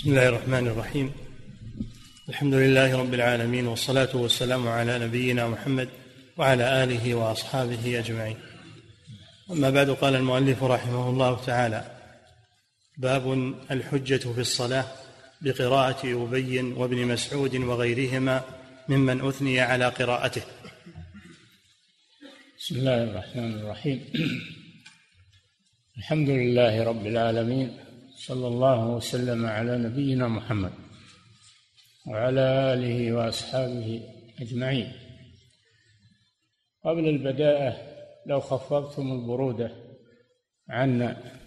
بسم الله الرحمن الرحيم. الحمد لله رب العالمين والصلاة والسلام على نبينا محمد وعلى آله وأصحابه أجمعين. أما بعد قال المؤلف رحمه الله تعالى باب الحجة في الصلاة بقراءة أبي وابن مسعود وغيرهما ممن أثني على قراءته. بسم الله الرحمن الرحيم. الحمد لله رب العالمين صلى الله وسلم على نبينا محمد وعلى آله وأصحابه أجمعين. قبل البداءة لو خفضتم البرودة عنا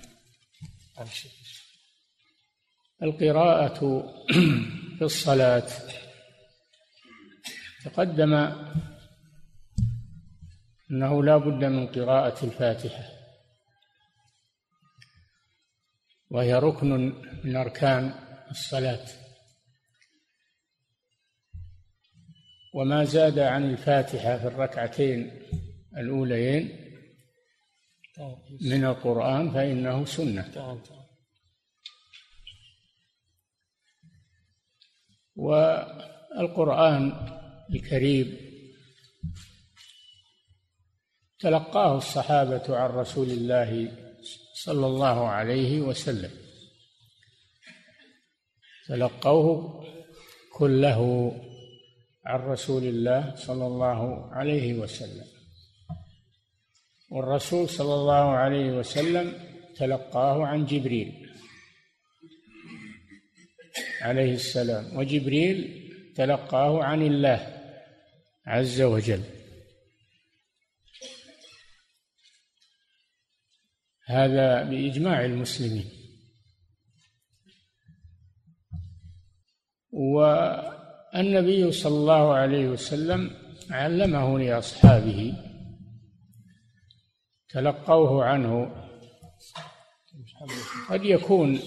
القراءة في الصلاة تقدم أنه لا بد من قراءة الفاتحة. وهي ركن من أركان الصلاة. وما زاد عن الفاتحة في الركعتين الأوليين من القرآن فإنه سنة. والقرآن الكريم تلقاه الصحابة عن رسول الله صلى الله عليه وسلم. تلقوه كله عن رسول الله صلى الله عليه وسلم. والرسول صلى الله عليه وسلم تلقاه عن جبريل عليه السلام. وجبريل تلقاه عن الله عز وجل. هذا بإجماع المسلمين. والنبي صلى الله عليه وسلم علمه لأصحابه تلقوه عنه. قد يكون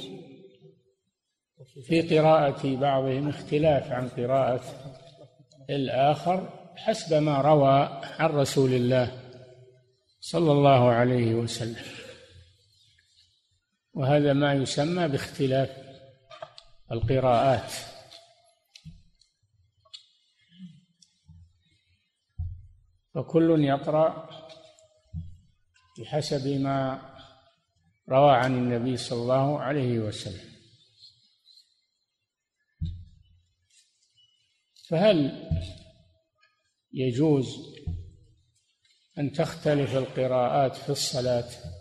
في قراءة بعضهم اختلاف عن قراءة الآخر حسب ما روى عن رسول الله صلى الله عليه وسلم. وهذا ما يسمى باختلاف القراءات. فكل يقرأ بحسب ما روى عن النبي صلى الله عليه وسلم. فهل يجوز أن تختلف القراءات في الصلاة؟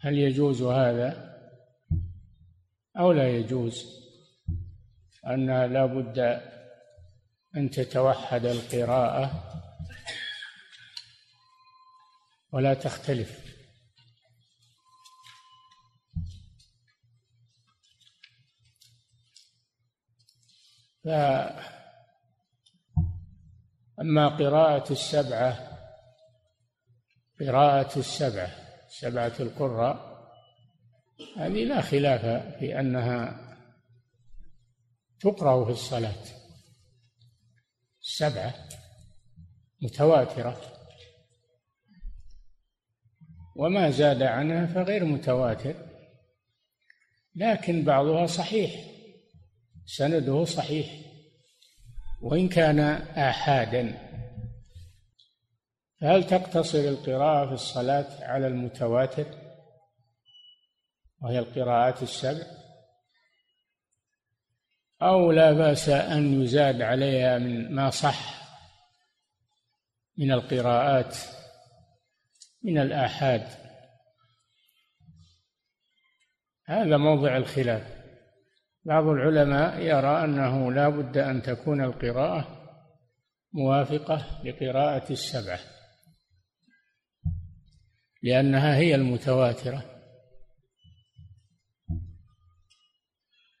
هل يجوز هذا أو لا يجوز؟ أن لا بد أن تتوحد القراءة ولا تختلف. أما قراءة السبعة قراءة السبعة سبعة القراء هذه لا خلاف في أنها تقرأ في الصلاة. السبعة متواترة. وما زاد عنها فغير متواتر. لكن بعضها صحيح سنده صحيح. وإن كان آحادا فهل تقتصر القراءة في الصلاة على المتواتر وهي القراءات السبع؟ أو لا بأس أن يزاد عليها من ما صح من القراءات من الآحاد؟ هذا موضع الخلاف. بعض العلماء يرى أنه لا بد أن تكون القراءة موافقة لقراءة السبعة لأنها هي المتواترة.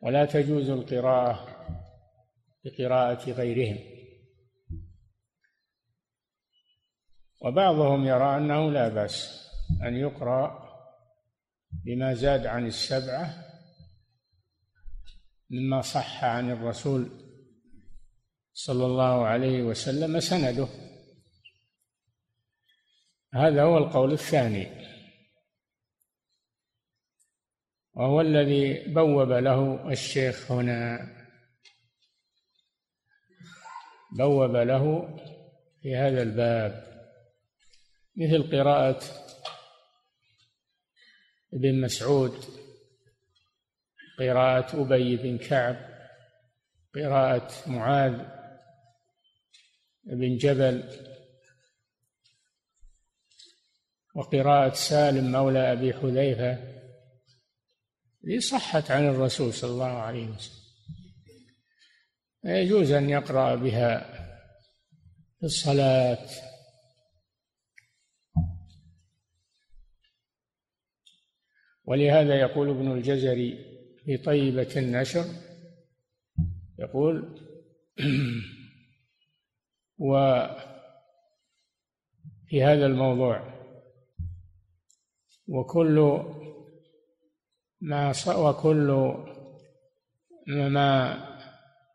ولا تجوز القراءة بقراءة غيرهم. وبعضهم يرى أنه لا بأس أن يقرأ بما زاد عن السبعة مما صح عن الرسول صلى الله عليه وسلم سنده. هذا هو القول الثاني. وهو الذي بوب له الشيخ هنا. بوب له في هذا الباب مثل قراءة ابن مسعود قراءة أبي بن كعب قراءة معاذ بن جبل وقراءة سالم مولى أبي حذيفة هذه صحت عن الرسول صلى الله عليه وسلم. يجوز أن يقرأ بها في الصلاة. ولهذا يقول ابن الجزري في طيبة النشر يقول وفي هذا الموضوع وكل ما وكل ما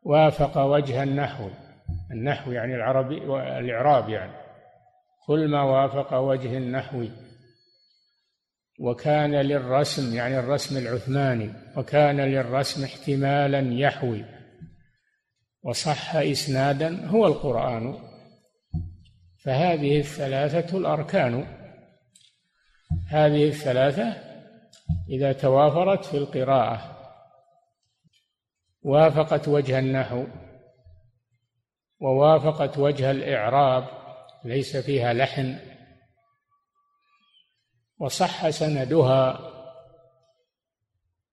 وافق وجه النحو. النحو يعني العربي والإعراب يعني. كل ما وافق وجه النحو. وكان للرسم يعني الرسم العثماني. وكان للرسم احتمالا يحوي. وصح إسنادا هو القرآن. فهذه الثلاثة الأركان. هذه الثلاثة إذا توافرت في القراءة وافقت وجه النحو ووافقت وجه الإعراب ليس فيها لحن وصح سندها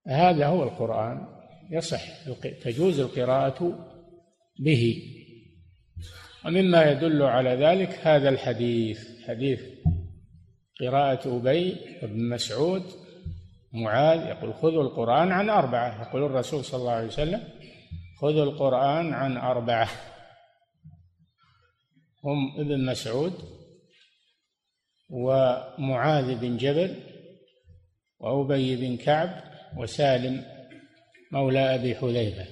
هذا هو القرآن يصح تجوز القراءة به. ومما يدل على ذلك هذا الحديث حديث قراءة أبي بن مسعود معاذ يقول خذوا القرآن عن أربعة. يقول الرسول صلى الله عليه وسلم خذوا القرآن عن أربعة. هم ابن مسعود ومعاذ بن جبل وأبي بن كعب وسالم مولى أبي حذيفة.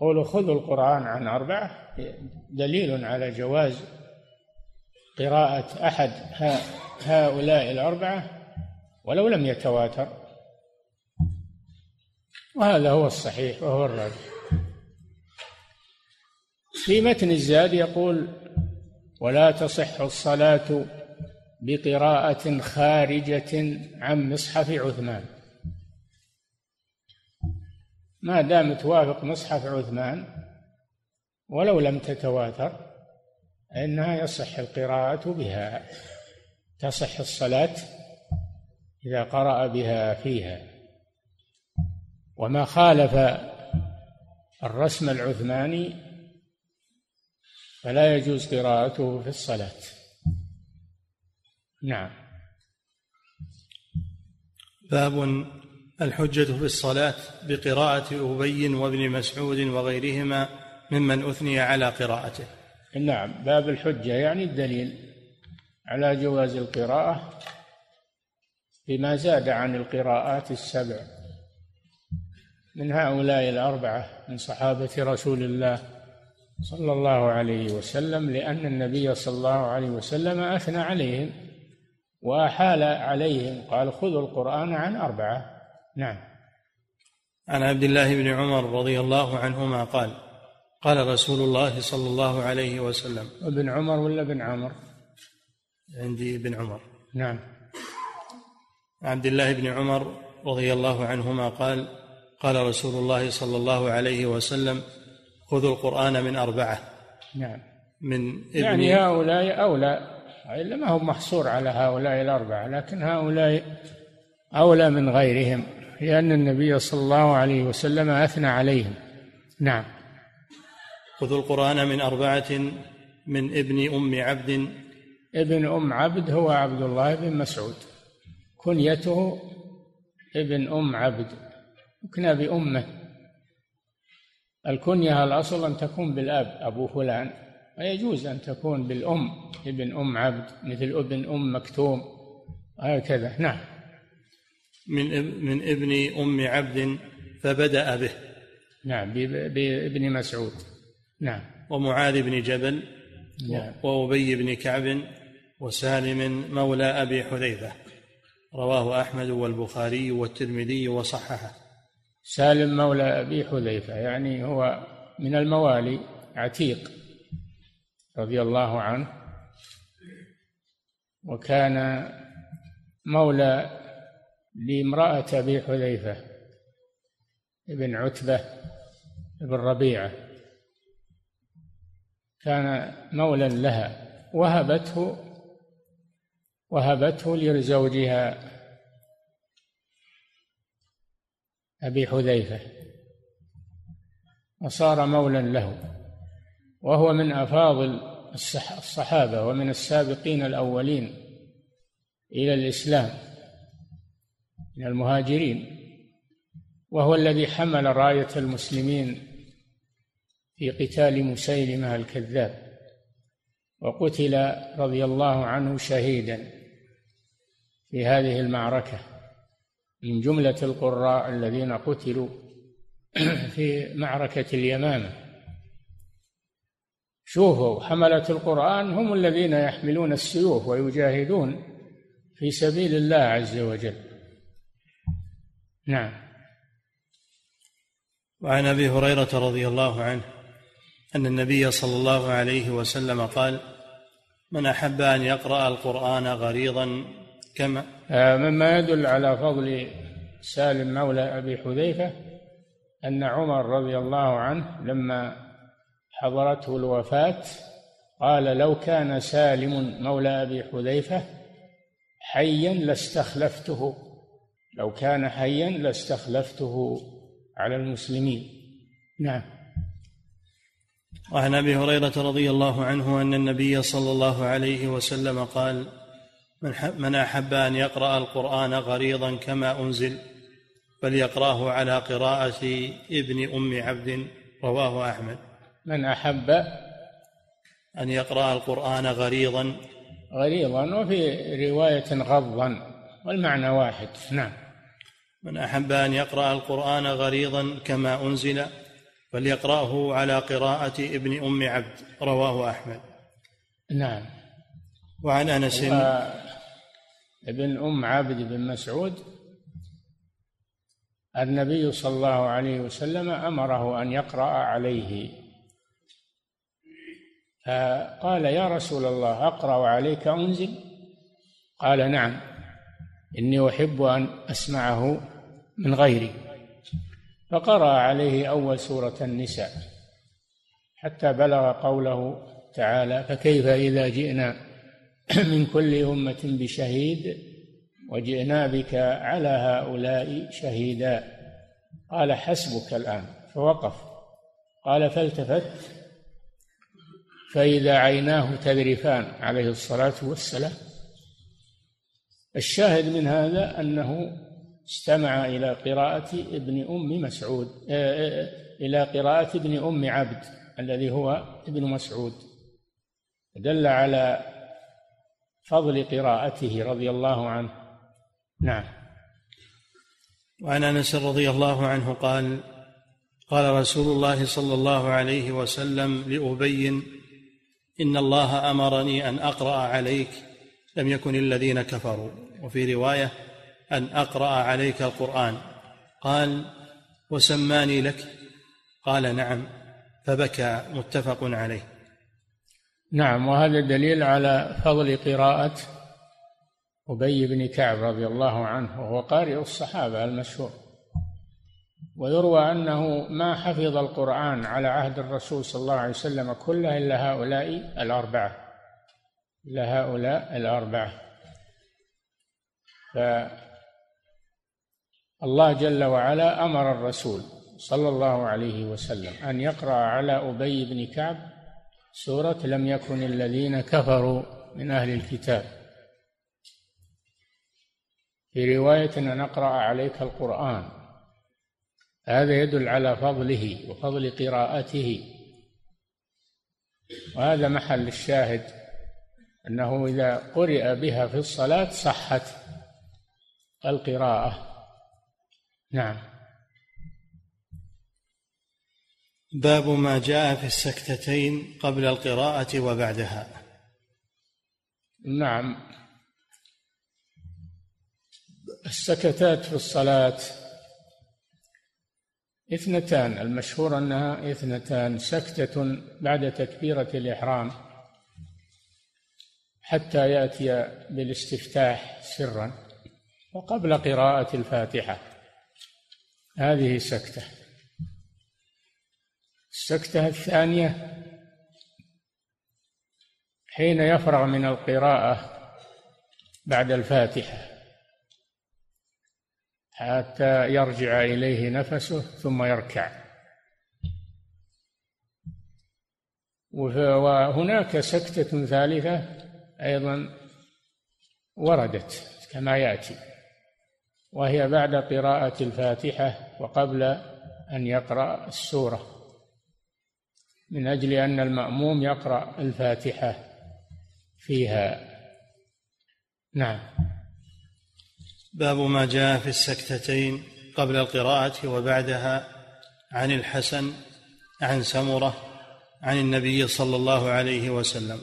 قولوا خذوا القرآن عن أربعة. دليل على جواز قراءة أحد هؤلاء الأربعة ولو لم يتواتر. وهذا هو الصحيح وهو الراجح. في متن الزاد يقول ولا تصح الصلاة بقراءة خارجة عن مصحف عثمان. ما دام توافق مصحف عثمان ولو لم تتواتر فإنها يصح القراءة بها تصح الصلاة إذا قرأ بها فيها. وما خالف الرسم العثماني فلا يجوز قراءته في الصلاة. نعم. باب الحجة في الصلاة بقراءة أبي وابن مسعود وغيرهما ممن أثني على قراءته. نعم باب الحجة يعني الدليل على جواز القراءة بما زاد عن القراءات السبع. من هؤلاء الأربعة من صحابة رسول الله صلى الله عليه وسلم لأن النبي صلى الله عليه وسلم أثنى عليهم وأحال عليهم قال خذوا القرآن عن أربعة. نعم. عن عبد الله بن عمر رضي الله عنهما قال قال رسول الله صلى الله عليه وسلم. ابن عمر ولا ابن عمر؟ عندي ابن عمر. نعم. عبد الله بن عمر رضي الله عنهما قال قال رسول الله صلى الله عليه وسلم خذوا القرآن من أربعة. نعم. من ابن يعني هؤلاء أولى. إلا ما هو محصور على هؤلاء الأربعة لكن هؤلاء أولى من غيرهم لأن النبي صلى الله عليه وسلم أثنى عليهم. نعم. خذوا القرآن من أربعة من ابن أم عبد. ابن أم عبد هو عبد الله بن مسعود. كنيته ابن أم عبد يكنى بأمه. الكنية الأصل أن تكون بالأب أبو فلان. ويجوز أن تكون بالأم ابن أم عبد مثل ابن أم مكتوم. هكذا نعم. من من ابن أم عبد فبدأ به. نعم بابن مسعود. نعم. ومعاذ بن جبل نعم. وأبي بن كعب وسالم مولى أبي حذيفة. رواه أحمد والبخاري والترمذي وصححه. سالم مولى أبي حذيفة يعني هو من الموالي عتيق رضي الله عنه وكان مولى لامرأة أبي حذيفة ابن عتبة بن ربيعة. كان مولى لها. وهبته وهبته لزوجها أبي حذيفة. وصار مولى له. وهو من أفاضل الصحابة ومن السابقين الأولين إلى الإسلام من المهاجرين. وهو الذي حمل راية المسلمين في قتال مسيلمة الكذاب وقتل رضي الله عنه شهيدا في هذه المعركة من جملة القراء الذين قتلوا في معركة اليمامة. شوفوا حملة القرآن هم الذين يحملون السيوف ويجاهدون في سبيل الله عز وجل. نعم. وعن أبي هريرة رضي الله عنه أن النبي صلى الله عليه وسلم قال من أحب أن يقرأ القرآن غريضا كما آه، مما يدل على فضل سالم مولى أبي حذيفة أن عمر رضي الله عنه لما حضرته الوفاة قال لو كان سالم مولى أبي حذيفة حيا لاستخلفته لو كان حيا لاستخلفته على المسلمين. نعم. وعن أبي هريرة رضي الله عنه أن النبي صلى الله عليه وسلم قال من من أحب أن يقرأ القرآن غريضا كما أنزل فليقرأه على قراءة ابن أم عبد رواه أحمد. من أحب أن يقرأ القرآن غريضا. غليظا وفي رواية غضا والمعنى واحد. نعم. من أحب أن يقرأ القرآن غليظا كما أنزل فليقرأه على قراءة ابن أم عبد رواه أحمد. نعم. وعن أنس. ابن أم عبد بن مسعود النبي صلى الله عليه وسلم أمره أن يقرأ عليه. فقال يا رسول الله أقرأ عليك أنزل؟ قال نعم إني أحب أن أسمعه من غيري. فقرأ عليه أول سورة النساء حتى بلغ قوله تعالى فكيف إذا جئنا من كل أمة بشهيد وجئنا بك على هؤلاء شهيدا؟ قال حسبك الآن. فوقف. قال فالتفت. فإذا عيناه تذرفان عليه الصلاة والسلام. الشاهد من هذا أنه استمع إلى قراءة ابن أم مسعود آه، آه، إلى قراءة ابن أم عبد الذي هو ابن مسعود. دل على فضل قراءته رضي الله عنه. نعم. وعن أنس رضي الله عنه قال قال رسول الله صلى الله عليه وسلم لأبي إن الله أمرني أن أقرأ عليك لم يكن الذين كفروا. وفي رواية أن أقرأ عليك القرآن. قال وسماني لك. قال نعم. فبكى متفق عليه. نعم وهذا دليل على فضل قراءة أبي بن كعب رضي الله عنه وهو قارئ الصحابة المشهور. ويروى أنه ما حفظ القرآن على عهد الرسول صلى الله عليه وسلم كله إلا هؤلاء الأربعة. إلا هؤلاء الأربعة. فالله جل وعلا أمر الرسول صلى الله عليه وسلم أن يقرأ على أبي بن كعب سورة لم يكن الذين كفروا من أهل الكتاب. في رواية ان نقرأ عليك القرآن. هذا يدل على فضله وفضل قراءته. وهذا محل الشاهد أنه إذا قرئ بها في الصلاة صحت القراءة. نعم. باب ما جاء في السكتتين قبل القراءة وبعدها. نعم. السكتات في الصلاة اثنتان المشهور أنها اثنتان سكتة بعد تكبيرة الإحرام حتى يأتي بالاستفتاح سرا وقبل قراءة الفاتحة. هذه سكتة السكتة الثانية حين يفرغ من القراءة بعد الفاتحة حتى يرجع إليه نفسه ثم يركع. وهناك سكتة ثالثة أيضا وردت كما يأتي. وهي بعد قراءة الفاتحة وقبل أن يقرأ السورة من أجل أن المأموم يقرأ الفاتحة فيها. نعم. باب ما جاء في السكتتين قبل القراءة وبعدها عن الحسن عن سمرة عن النبي صلى الله عليه وسلم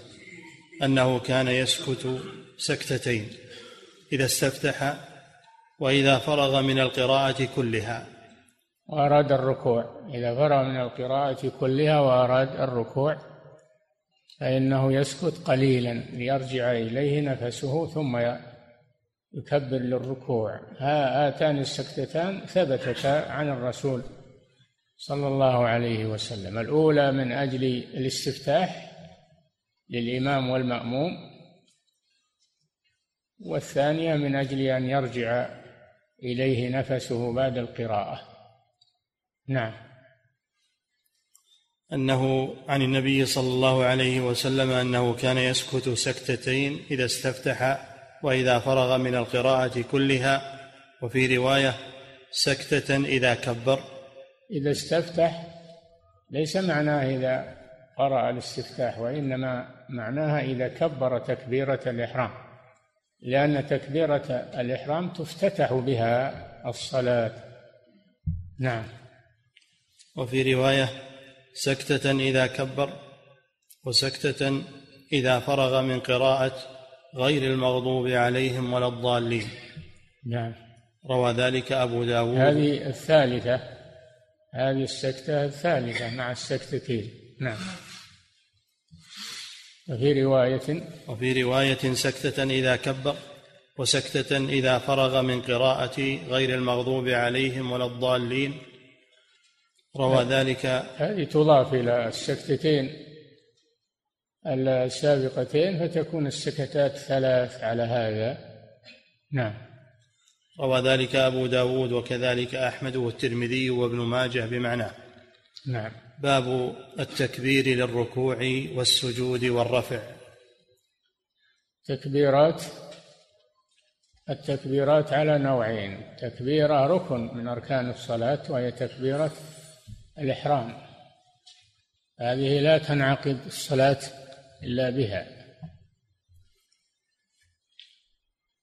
أنه كان يسكت سكتتين إذا استفتح وإذا فرغ من القراءة كلها. وأراد الركوع. إذا فرغ من القراءة كلها وأراد الركوع فإنه يسكت قليلا ليرجع إليه نفسه ثم يكبر للركوع. هاتان السكتتان ثبتتا عن الرسول صلى الله عليه وسلم. الأولى من أجل الاستفتاح للإمام والمأموم والثانية من أجل أن يرجع إليه نفسه بعد القراءة. نعم. أنه عن النبي صلى الله عليه وسلم أنه كان يسكت سكتتين إذا استفتح وإذا فرغ من القراءة كلها وفي رواية سكتة إذا كبر. إذا استفتح ليس معناه إذا قرأ الاستفتاح وإنما معناها إذا كبر تكبيرة الإحرام. لأن تكبيرة الإحرام تفتتح بها الصلاة. نعم. وفي رواية سكتة إذا كبر وسكتة إذا فرغ من قراءة غير المغضوب عليهم ولا الضالين. نعم. روى ذلك أبو داود. هذه الثالثة هذه السكتة الثالثة مع السكتتين. نعم. وفي رواية وفي رواية سكتة إذا كبر وسكتة إذا فرغ من قراءة غير المغضوب عليهم ولا الضالين. روى ذلك هذه تضاف إلى السكتتين السابقتين فتكون السكتات ثلاث على هذا. نعم. روى ذلك أبو داود وكذلك أحمد والترمذي وابن ماجه بمعناه. نعم. باب التكبير للركوع والسجود والرفع. تكبيرات التكبيرات على نوعين تكبيرة ركن من أركان الصلاة وهي تكبيرة الإحرام. هذه لا تنعقد الصلاة إلا بها.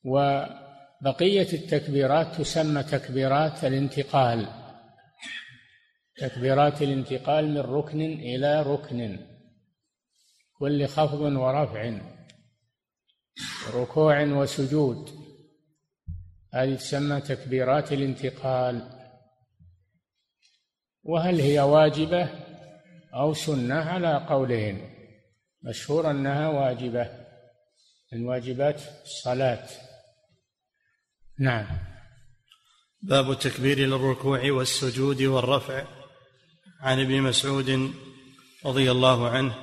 وبقية التكبيرات تسمى تكبيرات الانتقال. تكبيرات الانتقال من ركن إلى ركن كل خفض ورفع ركوع وسجود. هذه تسمى تكبيرات الانتقال. وهل هي واجبة أو سنة؟ على قولين مشهور أنها واجبة من واجبات الصلاة. نعم. باب التكبير للركوع والسجود والرفع. عن ابن مسعود رضي الله عنه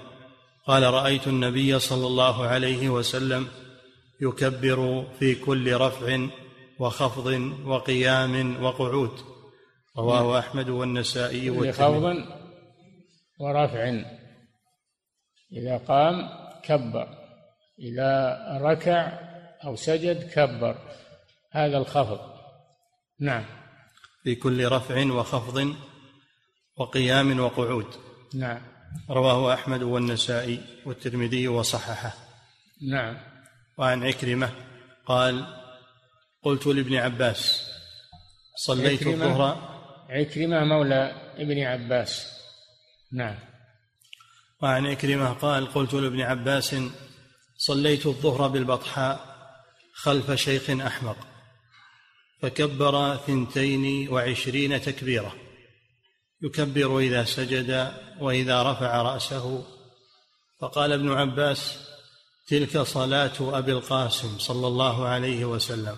قال رأيت النبي صلى الله عليه وسلم يكبر في كل رفع وخفض وقيام وقعود. رواه أحمد والنسائي والترمذي. خفض ورفع. إذا قام كبر إذا ركع أو سجد كبر. هذا الخفض. نعم. في كل رفع وخفض وقيام وقعود. نعم. رواه أحمد والنسائي والترمذي وصححه. نعم. وعن عكرمة قال قلت لابن عباس صليت الظهر. عكرمة مولى ابن عباس. نعم. وعن إكرمة قال قلت لابن عباس صليت الظهر بالبطحاء خلف شيخ أحمق فكبر ثنتين وعشرين تكبيرة. يكبر إذا سجد وإذا رفع رأسه. فقال ابن عباس تلك صلاة أبي القاسم صلى الله عليه وسلم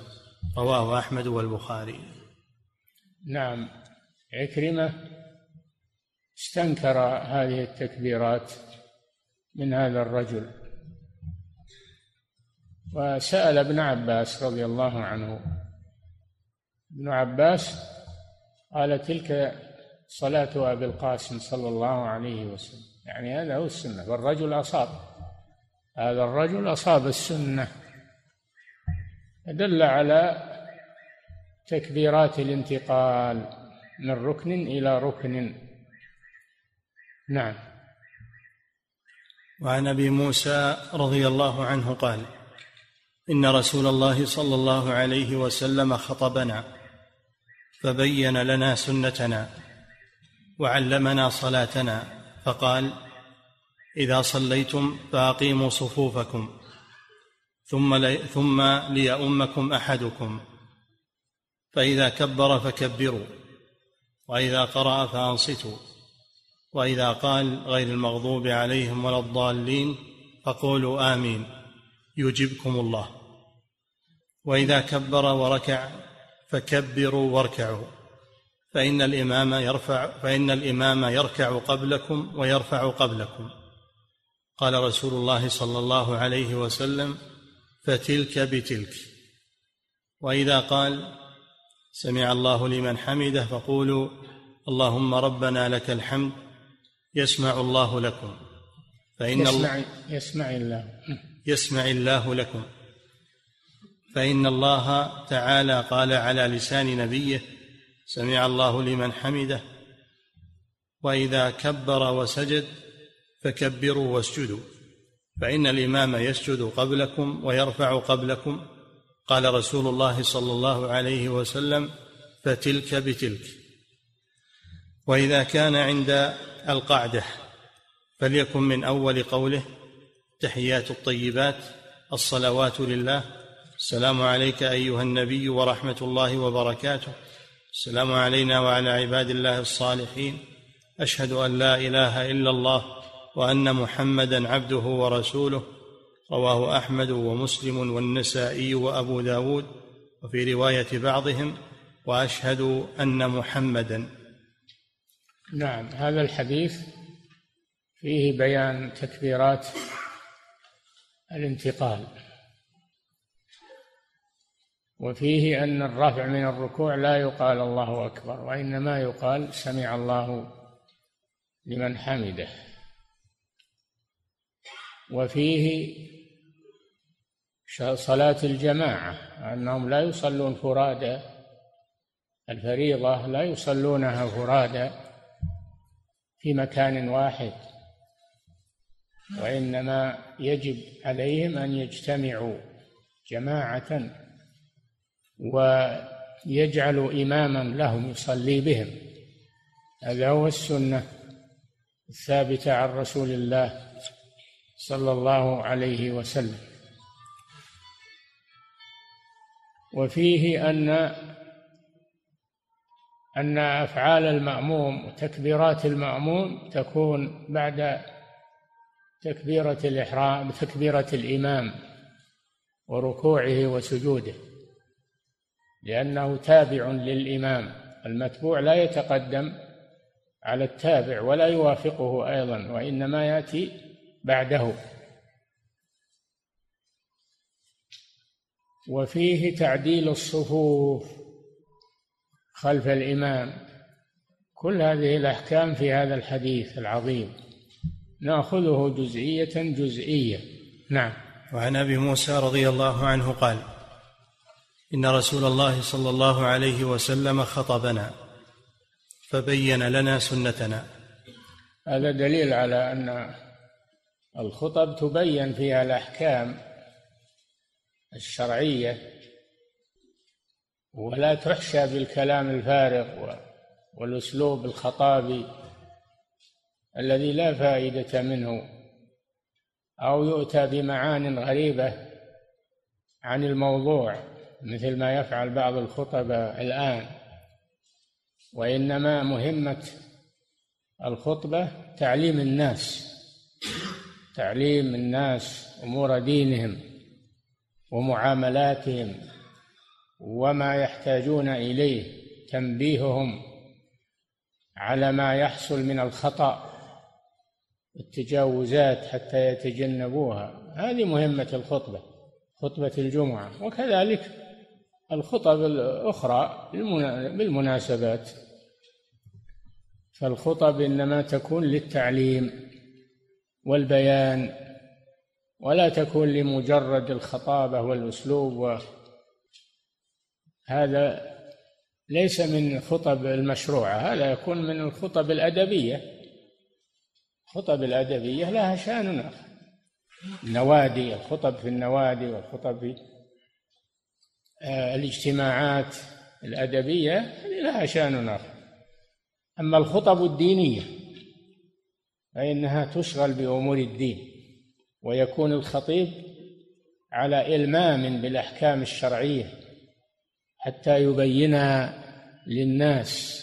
رواه أحمد والبخاري. نعم. عكرمة استنكر هذه التكبيرات من هذا الرجل. وسأل ابن عباس رضي الله عنه ابن عباس قال تلك صلاة أبي القاسم صلى الله عليه وسلم. يعني هذا هو السنة والرجل أصاب. هذا الرجل أصاب السنة. دل على تكبيرات الانتقال من ركن إلى ركن. نعم. وعن أبي موسى رضي الله عنه قال إن رسول الله صلى الله عليه وسلم خطبنا فبين لنا سنتنا. وعلمنا صلاتنا فقال إذا صليتم فأقيموا صفوفكم ثم ثم ليؤمكم أحدكم فإذا كبر فكبروا وإذا قرأ فأنصتوا وإذا قال غير المغضوب عليهم ولا الضالين فقولوا آمين يجبكم الله. وإذا كبر وركع فكبروا واركعوا. فإن الإمام يرفع فإن الإمام يركع قبلكم ويرفع قبلكم. قال رسول الله صلى الله عليه وسلم فتلك بتلك. وإذا قال سمع الله لمن حمده فقولوا اللهم ربنا لك الحمد يسمع الله لكم. فإن يسمع, يسمع الله. يسمع الله لكم. فإن الله تعالى قال على لسان نبيه سمع الله لمن حمده. وإذا كبر وسجد فكبروا واسجدوا فإن الإمام يسجد قبلكم ويرفع قبلكم. قال رسول الله صلى الله عليه وسلم فتلك بتلك. وإذا كان عند القعدة فليكن من أول قوله تحيات الطيبات الصلوات لله. السلام عليك أيها النبي ورحمة الله وبركاته. السلام علينا وعلى عباد الله الصالحين. أشهد أن لا إله إلا الله وأن محمدا عبده ورسوله. رواه أحمد ومسلم والنسائي وأبو داود. وفي رواية بعضهم وأشهد أن محمدا. نعم هذا الحديث فيه بيان تكبيرات الانتقال. وفيه أن الرفع من الركوع لا يقال الله أكبر وإنما يقال سمع الله لمن حمده. وفيه صلاة الجماعة أنهم لا يصلون فرادى الفريضة لا يصلونها فرادى في مكان واحد. وإنما يجب عليهم أن يجتمعوا جماعة ويجعل إماما لهم يصلي بهم. هذا هو السنة الثابتة عن رسول الله صلى الله عليه وسلم. وفيه أن أن أفعال المأموم وتكبيرات المأموم تكون بعد تكبيرة الإحرام تكبيرة الإمام وركوعه وسجوده. لأنه تابع للإمام. المتبوع لا يتقدم على التابع ولا يوافقه أيضا وإنما يأتي بعده. وفيه تعديل الصفوف خلف الإمام. كل هذه الأحكام في هذا الحديث العظيم. نأخذه جزئية جزئية. نعم. وعن أبي موسى رضي الله عنه قال إن رسول الله صلى الله عليه وسلم خطبنا فبين لنا سنتنا. هذا دليل على أن الخطب تبين فيها الأحكام الشرعية ولا تحشى بالكلام الفارغ والأسلوب الخطابي الذي لا فائدة منه أو يؤتى بمعان غريبة عن الموضوع. مثل ما يفعل بعض الخطباء الآن وإنما مهمة الخطبة تعليم الناس تعليم الناس أمور دينهم ومعاملاتهم وما يحتاجون إليه تنبيههم على ما يحصل من الخطأ التجاوزات حتى يتجنبوها. هذه مهمة الخطبة خطبة الجمعة وكذلك الخطب الأخرى بالمناسبات. فالخطب إنما تكون للتعليم والبيان ولا تكون لمجرد الخطابة والأسلوب هذا ليس من خطب المشروعة هذا يكون من الخطب الأدبية. الخطب الأدبية لها شأن آخر. النوادي الخطب في النوادي والخطب في الاجتماعات الأدبية لها شأن آخر. أما الخطب الدينية فإنها تشغل بأمور الدين ويكون الخطيب على إلمام بالأحكام الشرعية حتى يبينها للناس.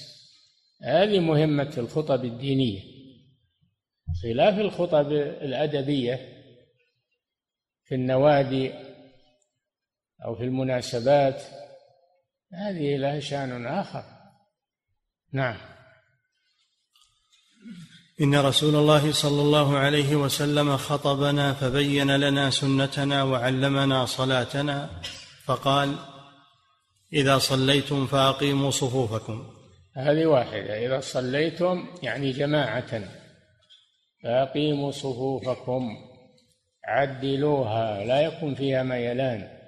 هذه مهمة الخطب الدينية. خلاف الخطب الأدبية في النوادي أو في المناسبات. هذه لها شأن آخر. نعم. إن رسول الله صلى الله عليه وسلم خطبنا فبين لنا سنتنا وعلمنا صلاتنا فقال إذا صليتم فأقيموا صفوفكم. هذه واحدة. إذا صليتم يعني جماعة فأقيموا صفوفكم. عدلوها لا يكون فيها ميلان.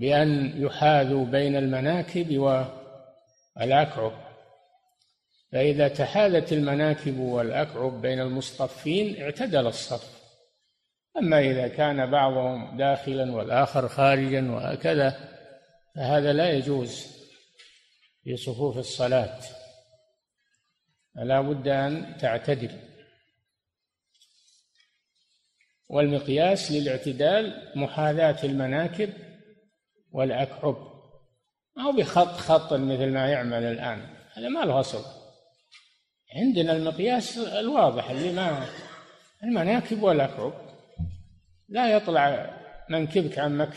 بأن يحاذوا بين المناكب والأكعب. فإذا تحاذت المناكب والأكعب بين المصطفين اعتدل الصف أما إذا كان بعضهم داخلا والآخر خارجا وهكذا فهذا لا يجوز في صفوف الصلاة. فلا بد أن تعتدل. والمقياس للاعتدال محاذاة المناكب والأكعب أو بخط خط مثل ما يعمل الآن. هذا ما له أصل. عندنا المقياس الواضح اللي ما المناكب والأكعب لا يطلع منكبك عن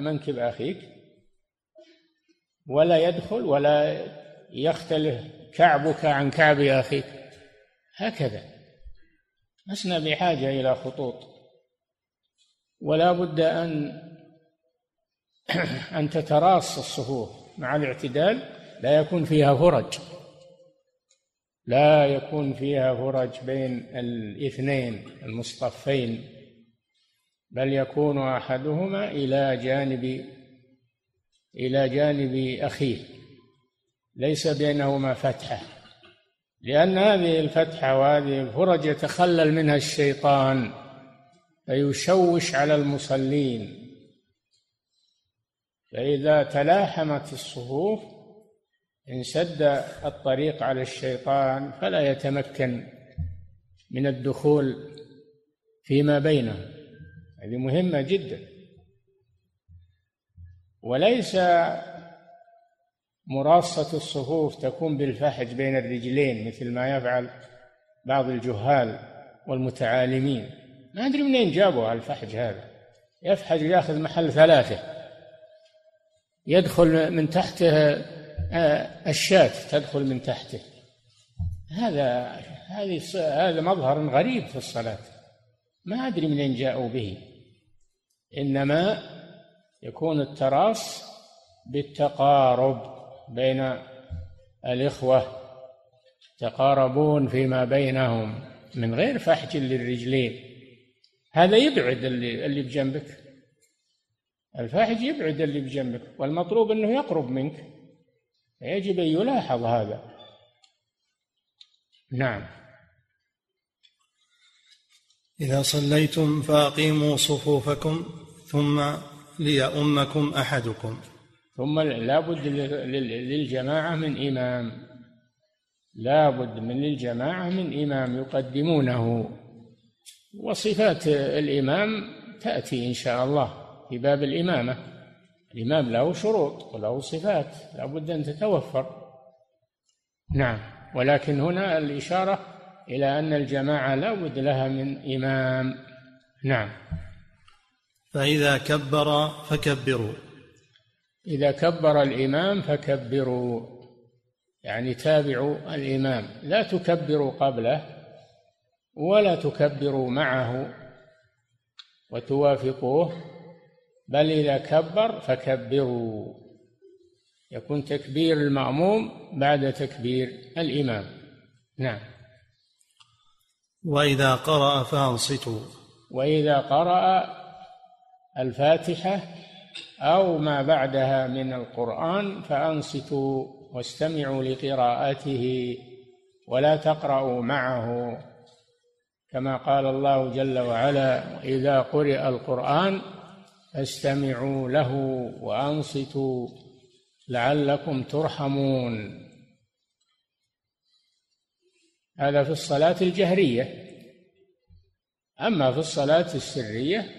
منكب أخيك ولا يدخل ولا يختلف كعبك عن كعب أخيك. هكذا. لسنا بحاجة إلى خطوط. ولا بد أن أن تتراص الصفوف مع الاعتدال لا يكون فيها فرج. لا يكون فيها فرج بين الاثنين المصطفين بل يكون أحدهما إلى جانب إلى جانب أخيه ليس بينهما فتحة. لأن هذه الفتحة وهذه الفرج يتخلل منها الشيطان فيشوش على المصلين. فإذا تلاحمت الصفوف انسد الطريق على الشيطان فلا يتمكن من الدخول فيما بينهم هذه مهمة جدا. وليس مراصة الصفوف تكون بالفحج بين الرجلين مثل ما يفعل بعض الجهال والمتعالمين. ما أدري منين جابوا الفحج هذا. يفحج ياخذ محل ثلاثة. يدخل من تحته آه، الشاة تدخل من تحته. هذا هذه هذا مظهر غريب في الصلاة. ما أدري منين جاءوا به. إنما يكون التراص بالتقارب بين الإخوة. تقاربون فيما بينهم من غير فحج للرجلين. هذا يبعد اللي اللي بجنبك. الفاحج يبعد اللي بجنبك والمطلوب إنه يقرب منك. يجب أن يلاحظ هذا. نعم. إذا صليتم فأقيموا صفوفكم ثم ليؤمكم أحدكم. ثم لا بد للجماعة من إمام. لا بد من للجماعة من إمام يقدمونه. وصفات الإمام تأتي إن شاء الله. في باب الإمامة. الإمام له شروط وله صفات لا بد أن تتوفر. نعم ولكن هنا الإشارة إلى أن الجماعة لا بد لها من إمام. نعم. فإذا كبر فكبروا. إذا كبر الإمام فكبروا. يعني تابعوا الإمام. لا تكبروا قبله ولا تكبروا معه وتوافقوه. بل إذا كبر فكبروا. يكون تكبير المأموم بعد تكبير الإمام. نعم. وإذا قرأ فأنصتوا. وإذا قرأ الفاتحة أو ما بعدها من القرآن فأنصتوا واستمعوا لقراءته ولا تقرأوا معه. كما قال الله جل وعلا إذا قرئ القرآن فاستمعوا له وأنصتوا لعلكم ترحمون. هذا في الصلاة الجهرية. أما في الصلاة السرية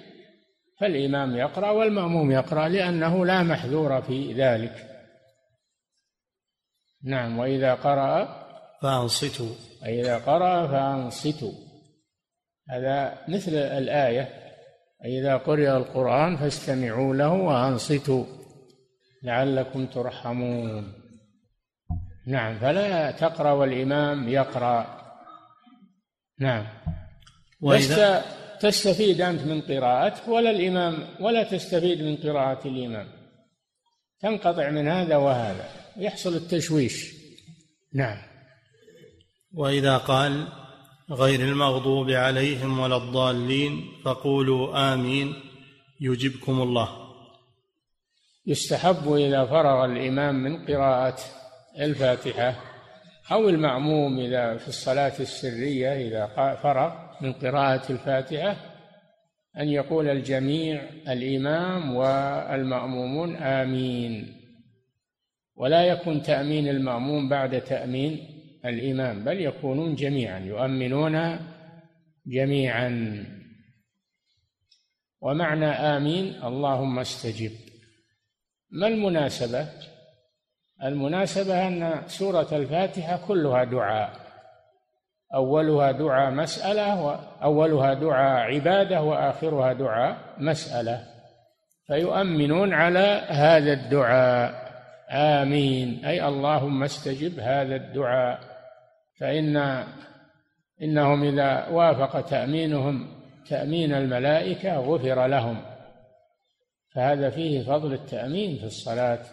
فالإمام يقرأ والمأموم يقرأ لأنه لا محذور في ذلك. نعم وإذا قرأ فأنصتوا. وإذا قرأ فأنصتوا. هذا مثل الآية. إذا قرئ القرآن فاستمعوا له وأنصتوا لعلكم ترحمون. نعم فلا تقرأ والإمام يقرأ. نعم. وإذا تستفيد أنت من قراءته ولا الإمام ولا تستفيد من قراءة الإمام. تنقطع من هذا وهذا يحصل التشويش. نعم. وإذا قال غير المغضوب عليهم ولا الضالين فقولوا آمين. يجبكم الله. يستحب إذا فرغ الإمام من قراءة الفاتحة أو المعموم إذا في الصلاة السرية إذا فرغ من قراءة الفاتحة أن يقول الجميع الإمام والمأمومون آمين. ولا يكون تأمين المأموم بعد تأمين الإمام بل يكونون جميعا يؤمنون جميعا. ومعنى آمين اللهم استجب. ما المناسبة؟ المناسبة أن سورة الفاتحة كلها دعاء. أولها دعاء مسألة وأولها دعاء عبادة وآخرها دعاء مسألة. فيؤمنون على هذا الدعاء. آمين. أي اللهم استجب هذا الدعاء. فإن إنهم إذا وافق تأمينهم تأمين الملائكة غفر لهم. فهذا فيه فضل التأمين في الصلاة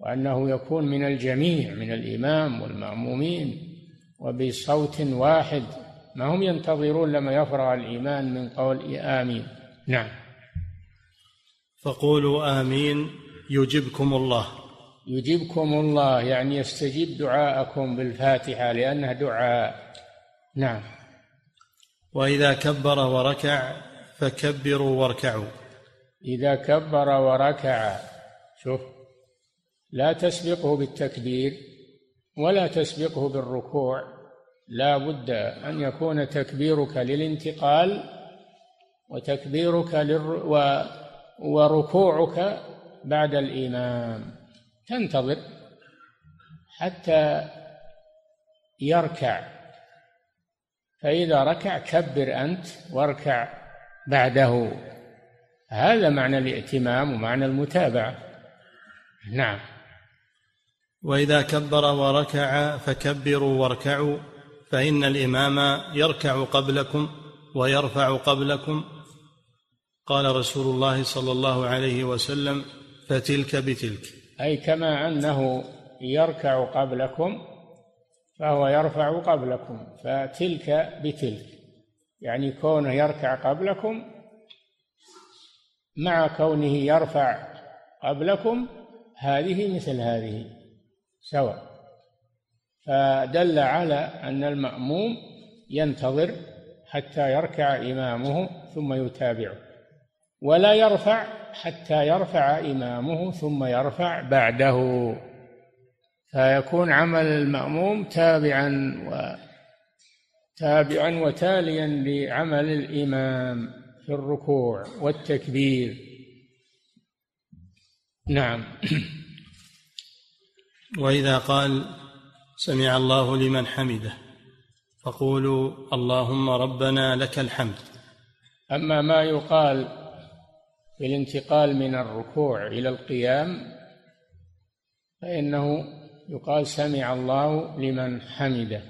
وأنه يكون من الجميع من الإمام والمأمومين وبصوت واحد. ما هم ينتظرون لما يفرغ الإيمان من قول آمين. نعم. فقولوا آمين يجبكم الله. يجيبكم الله يعني يستجيب دعاءكم بالفاتحة لأنها دعاء. نعم. وإذا كبر وركع فكبروا واركعوا. إذا كبر وركع شوف لا تسبقه بالتكبير ولا تسبقه بالركوع. لا بد أن يكون تكبيرك للانتقال وتكبيرك للر... و... وركوعك بعد الإمام. تنتظر حتى يركع. فإذا ركع كبر أنت واركع بعده. هذا معنى الائتمام ومعنى المتابعة. نعم. وإذا كبر وركع فكبروا واركعوا فإن الإمام يركع قبلكم ويرفع قبلكم. قال رسول الله صلى الله عليه وسلم فتلك بتلك. أي كما أنه يركع قبلكم فهو يرفع قبلكم فتلك بتلك. يعني كونه يركع قبلكم مع كونه يرفع قبلكم هذه مثل هذه سواء. فدل على أن المأموم ينتظر حتى يركع إمامه ثم يتابعه ولا يرفع حتى يرفع إمامه ثم يرفع بعده. فيكون عمل المأموم تابعا و تابعا وتاليا لعمل الإمام في الركوع والتكبير. نعم. وإذا قال سمع الله لمن حمده فقولوا اللهم ربنا لك الحمد. أما ما يقال في الانتقال من الركوع إلى القيام فإنه يقال سمع الله لمن حمده.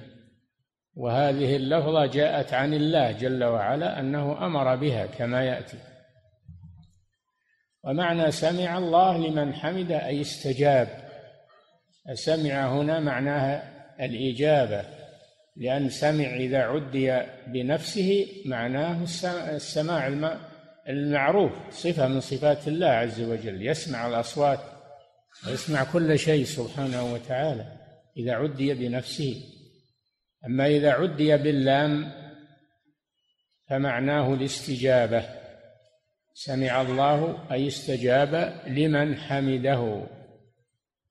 وهذه اللفظة جاءت عن الله جل وعلا أنه أمر بها كما يأتي. ومعنى سمع الله لمن حمده أي استجاب. سمع هنا معناها الإجابة لأن سمع إذا عدي بنفسه معناه السماع المعروف صفة من صفات الله عز وجل يسمع الأصوات ويسمع كل شيء سبحانه وتعالى إذا عدي بنفسه. أما إذا عدي باللام فمعناه الاستجابة. سمع الله أي استجاب لمن حمده.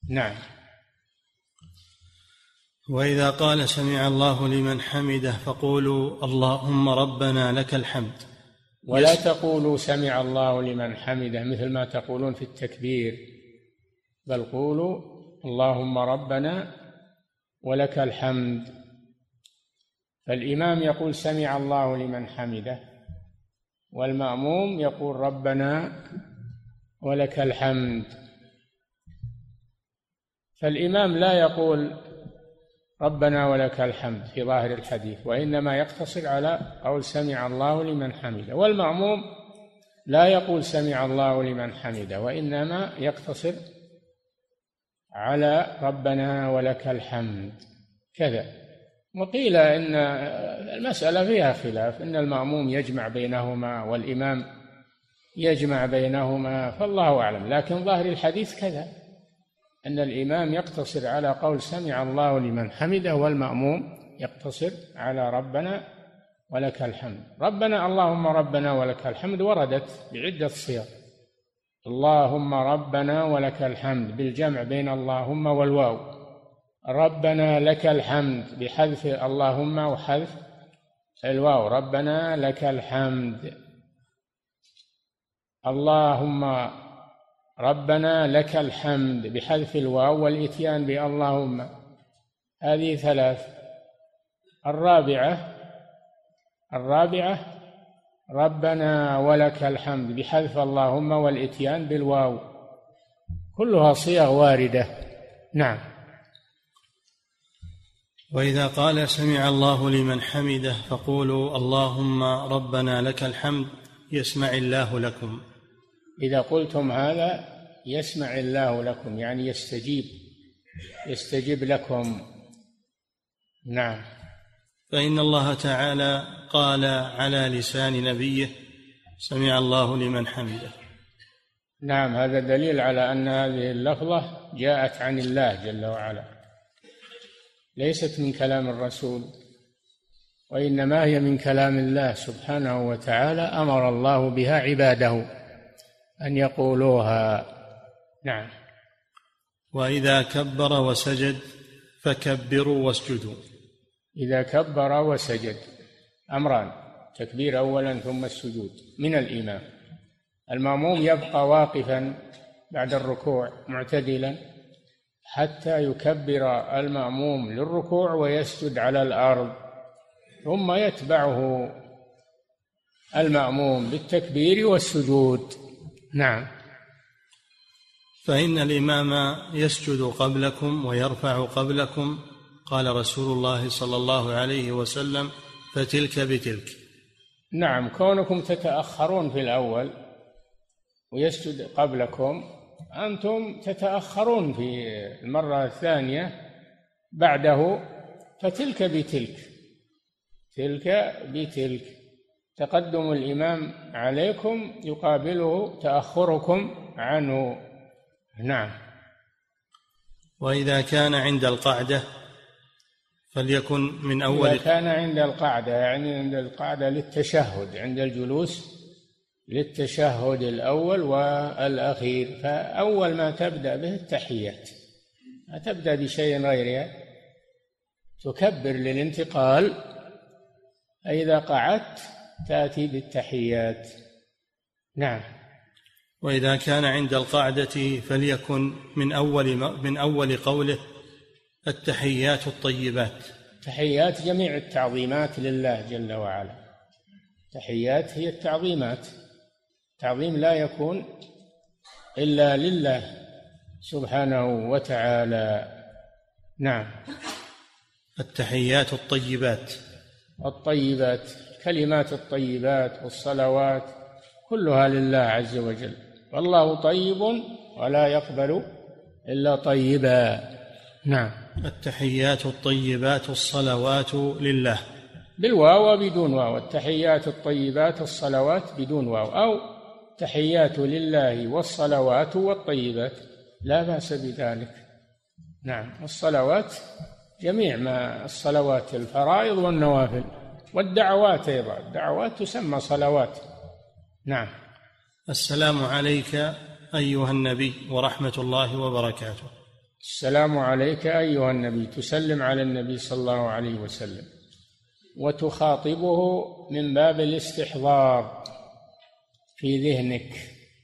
نعم. وإذا قال سمع الله لمن حمده فقولوا اللهم ربنا لك الحمد. ولا تقولوا سمع الله لمن حمده مثل ما تقولون في التكبير. بل قولوا اللهم ربنا ولك الحمد. فالإمام يقول سمع الله لمن حمده والمأموم يقول ربنا ولك الحمد. فالإمام لا يقول ربنا ولك الحمد في ظاهر الحديث وإنما يقتصر على قول سمع الله لمن حمده والمأموم لا يقول سمع الله لمن حمده وإنما يقتصر على ربنا ولك الحمد. كذا. وقيل إن المسألة فيها خلاف إن المأموم يجمع بينهما والإمام يجمع بينهما فالله أعلم لكن ظاهر الحديث كذا. أن الإمام يقتصر على قول سمع الله لمن حمده والمأموم يقتصر على ربنا ولك الحمد. ربنا اللهم ربنا ولك الحمد وردت بعدة صيغ. اللهم ربنا ولك الحمد بالجمع بين اللهم والواو. ربنا لك الحمد بحذف اللهم وحذف الواو. ربنا لك الحمد. اللهم ربنا لك الحمد بحذف الواو والإتيان باللهم. هذه ثلاث. الرابعة الرابعة ربنا ولك الحمد بحذف اللهم والإتيان بالواو. كلها صيغ واردة. نعم. وإذا قال سمع الله لمن حمده فقولوا اللهم ربنا لك الحمد يسمع الله لكم. إذا قلتم هذا يسمع الله لكم يعني يستجيب يستجيب لكم. نعم. فإن الله تعالى قال على لسان نبيه سمع الله لمن حمده. نعم هذا دليل على أن هذه اللفظة جاءت عن الله جل وعلا. ليست من كلام الرسول وإنما هي من كلام الله سبحانه وتعالى أمر الله بها عباده. أن يقولوها. نعم. وإذا كبر وسجد فكبروا واسجدوا. إذا كبر وسجد. أمران. تكبير أولا ثم السجود. من الإمام المأموم يبقى واقفا بعد الركوع معتدلا حتى يكبر المأموم للركوع ويسجد على الأرض. ثم يتبعه المأموم بالتكبير والسجود. نعم. فإن الإمام يسجد قبلكم ويرفع قبلكم قال رسول الله صلى الله عليه وسلم فتلك بتلك. نعم كونكم تتأخرون في الأول ويسجد قبلكم أنتم تتأخرون في المرة الثانية بعده فتلك بتلك. تلك بتلك. تقدم الإمام عليكم يقابله تأخركم عنه. نعم. وإذا كان عند القعدة فليكن من أول إذا كان عند القعدة يعني عند القعدة للتشهد عند الجلوس للتشهد الأول والأخير. فأول ما تبدأ به التحيات. ما تبدأ بشيء غيرها. تكبر للانتقال. فإذا قعدت تأتي بالتحيات. نعم. وإذا كان عند القاعدة فليكن من أول من أول قوله التحيات الطيبات. تحيات جميع التعظيمات لله جل وعلا. تحيات هي التعظيمات. تعظيم لا يكون إلا لله سبحانه وتعالى. نعم. التحيات الطيبات. الطيبات. كلمات الطيبات والصلوات كلها لله عز وجل. والله طيب ولا يقبل إلا طيبا. نعم. التحيات الطيبات الصلوات لله. بالواو وبدون واو. التحيات الطيبات الصلوات بدون واو. أو تحيات لله والصلوات والطيبات. لا بأس بذلك. نعم. الصلوات جميع ما الصلوات الفرائض والنوافل. والدعوات أيضا. الدعوات تسمى صلوات. نعم. السلام عليك أيها النبي ورحمة الله وبركاته. السلام عليك أيها النبي. تسلم على النبي صلى الله عليه وسلم. وتخاطبه من باب الاستحضار في ذهنك.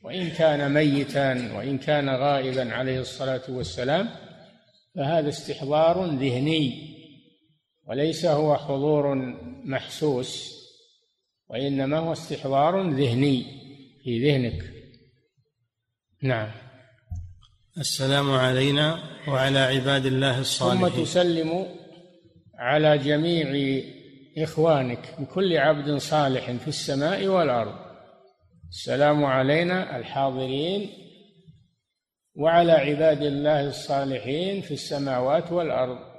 وإن كان ميتا وإن كان غائبا عليه الصلاة والسلام فهذا استحضار ذهني. وليس هو حضور محسوس وإنما هو استحضار ذهني في ذهنك. نعم. السلام علينا وعلى عباد الله الصالحين. ثم تسلم على جميع إخوانك من كل عبد صالح في السماء والأرض. السلام علينا الحاضرين وعلى عباد الله الصالحين في السماوات والأرض.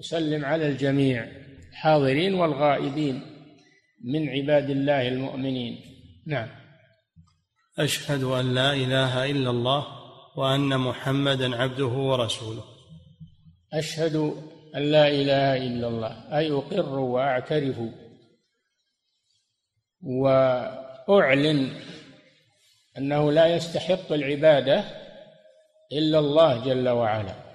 تسلم على الجميع الحاضرين والغائبين من عباد الله المؤمنين. نعم. أشهد أن لا إله إلا الله وأن محمدا عبده ورسوله. أشهد أن لا إله إلا الله أي أقر وأعترف وأعلن أنه لا يستحق العبادة إلا الله جل وعلا.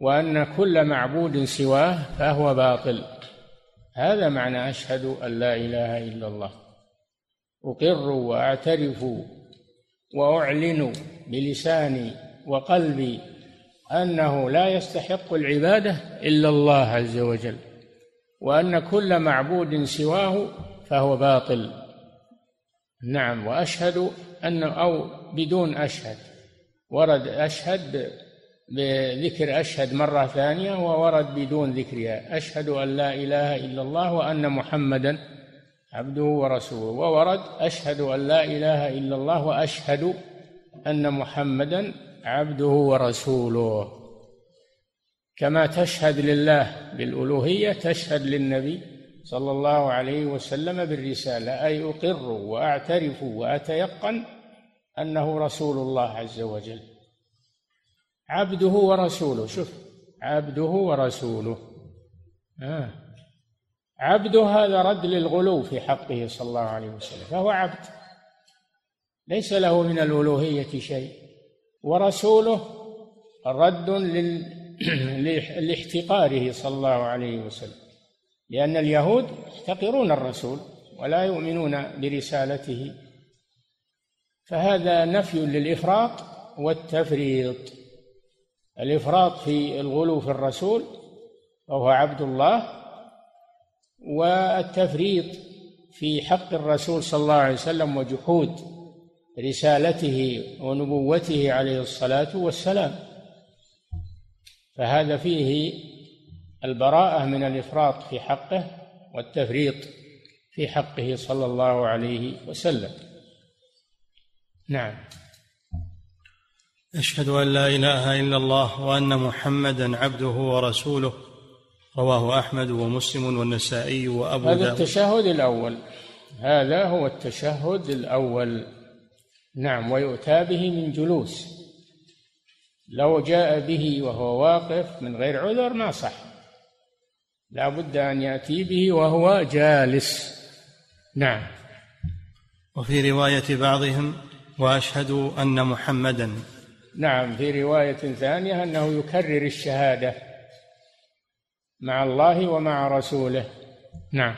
وأن كل معبود سواه فهو باطل. هذا معنى أشهد أن لا إله إلا الله. أقر وأعترف وأعلن بلساني وقلبي أنه لا يستحق العبادة إلا الله عز وجل وأن كل معبود سواه فهو باطل. نعم وأشهد أن أو بدون أشهد ورد أشهد بذكر أشهد مرة ثانية وورد بدون ذكرها. أشهد أن لا إله إلا الله وأن محمدا عبده ورسوله. وورد أشهد أن لا إله إلا الله وأشهد أن محمدا عبده ورسوله. كما تشهد لله بالألوهية تشهد للنبي صلى الله عليه وسلم بالرسالة. أي أقر وأعترف وأتيقن أنه رسول الله عز وجل. عبده ورسوله. شوف عبده ورسوله. آه. عبده هذا رد للغلو في حقه صلى الله عليه وسلم فهو عبد. ليس له من الألوهية شيء. ورسوله رد لل... لاحتقاره صلى الله عليه وسلم. لأن اليهود يحتقرون الرسول ولا يؤمنون برسالته. فهذا نفي للإفراط والتفريط. الإفراط في الغلو في الرسول وهو عبد الله والتفريط في حق الرسول صلى الله عليه وسلم وجحود رسالته ونبوته عليه الصلاة والسلام. فهذا فيه البراءة من الإفراط في حقه والتفريط في حقه صلى الله عليه وسلم. نعم. أشهد أن لا إله إلا الله وأن محمدا عبده ورسوله. رواه أحمد ومسلم والنسائي وأبو هذا داود. التشهد الأول. هذا هو التشهد الأول. نعم ويؤتى به من جلوس. لو جاء به وهو واقف من غير عذر ما صح. لا بد أن يأتي به وهو جالس. نعم. وفي رواية بعضهم وأشهد أن محمدا نعم في رواية ثانية أنه يكرر الشهادة مع الله ومع رسوله. نعم.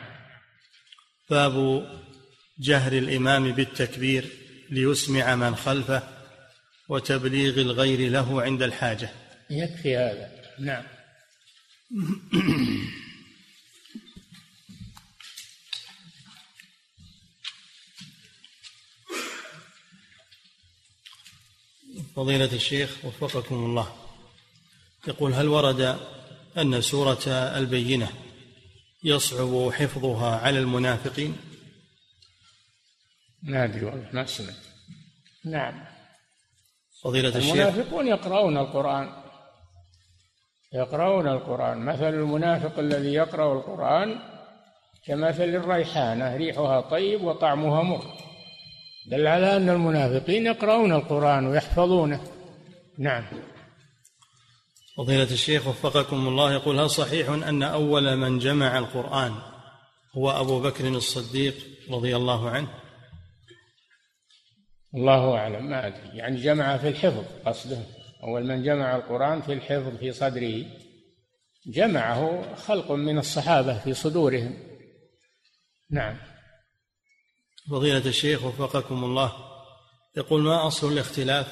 باب جهر الإمام بالتكبير ليسمع من خلفه وتبليغ الغير له عند الحاجة. يكفي هذا. نعم. فضيلة الشيخ وفقكم الله. يقول هل ورد أن سورة البينة يصعب حفظها على المنافقين؟ ما أدري والله ما سمعت نعم. فضيلة الشيخ. المنافقون يقرؤون القرآن. يقرؤون القرآن. مثل المنافق الذي يقرأ القرآن كمثل الريحانة ريحها طيب وطعمها مر. دل على أن المنافقين يقرؤون القرآن ويحفظونه. نعم. فضيلة الشيخ وفقكم الله يقول هل صحيح أن أول من جمع القرآن هو أبو بكر الصديق رضي الله عنه؟ الله أعلم ما أدري. يعني جمع في الحفظ قصده. أول من جمع القرآن في الحفظ في صدره. جمعه خلق من الصحابة في صدورهم. نعم. فضيلة الشيخ وفقكم الله. يقول ما أصل الاختلاف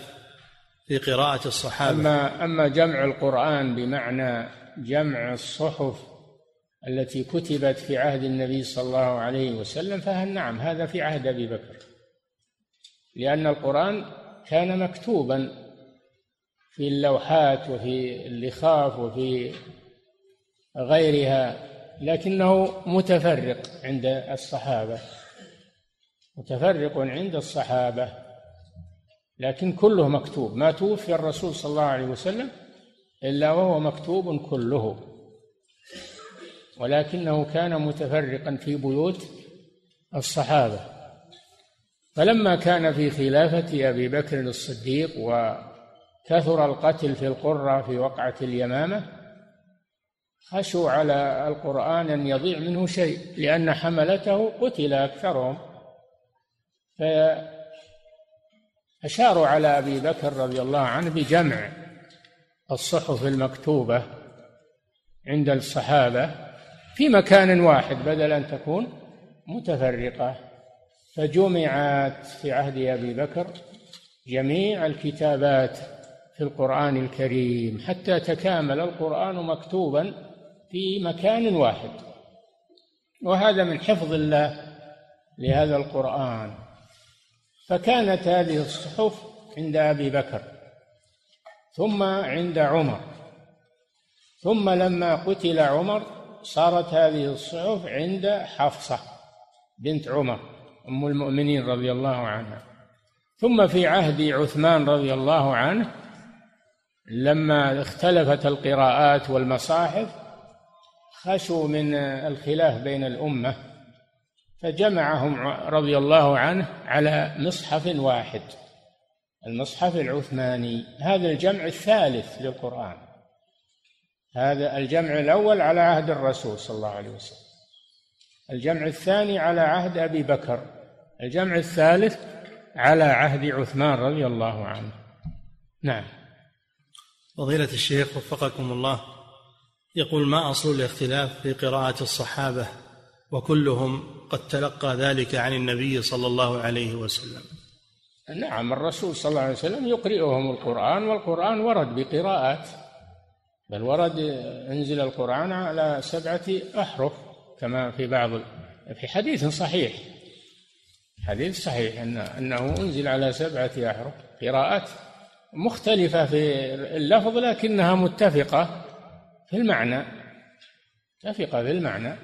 في قراءة الصحابة؟ أما أما جمع القرآن بمعنى جمع الصحف التي كتبت في عهد النبي صلى الله عليه وسلم فهل نعم هذا في عهد أبي بكر. لأن القرآن كان مكتوبا في اللوحات وفي اللخاف وفي غيرها لكنه متفرق عند الصحابة. متفرق عند الصحابة لكن كله مكتوب. ما توفي الرسول صلى الله عليه وسلم إلا وهو مكتوب كله. ولكنه كان متفرقا في بيوت الصحابة. فلما كان في خلافة أبي بكر الصديق وكثر القتل في القرى في وقعة اليمامة خشوا على القرآن أن يضيع منه شيء لأن حملته قتل أكثرهم. أشاروا على أبي بكر رضي الله عنه بجمع الصحف المكتوبة عند الصحابة في مكان واحد بدل أن تكون متفرقة. فجمعت في عهد أبي بكر جميع الكتابات في القرآن الكريم حتى تكامل القرآن مكتوبا في مكان واحد. وهذا من حفظ الله لهذا القرآن. فكانت هذه الصحف عند أبي بكر ثم عند عمر ثم لما قتل عمر صارت هذه الصحف عند حفصة بنت عمر أم المؤمنين رضي الله عنها. ثم في عهد عثمان رضي الله عنه لما اختلفت القراءات والمصاحف خشوا من الخلاف بين الأمة فجمعهم رضي الله عنه على مصحف واحد المصحف العثماني. هذا الجمع الثالث للقرآن. هذا الجمع الأول على عهد الرسول صلى الله عليه وسلم. الجمع الثاني على عهد أبي بكر. الجمع الثالث على عهد عثمان رضي الله عنه. نعم. فضيلة الشيخ وفقكم الله يقول ما أصل الاختلاف في قراءة الصحابة وكلهم قد تلقى ذلك عن النبي صلى الله عليه وسلم. نعم الرسول صلى الله عليه وسلم يقرئهم القرآن والقرآن ورد بقراءات بل ورد أنزل القرآن على سبعة أحرف كما في بعض في حديث صحيح. حديث صحيح أن أنه أنزل على سبعة أحرف قراءات مختلفة في اللفظ لكنها متفقة في المعنى. متفقة في المعنى.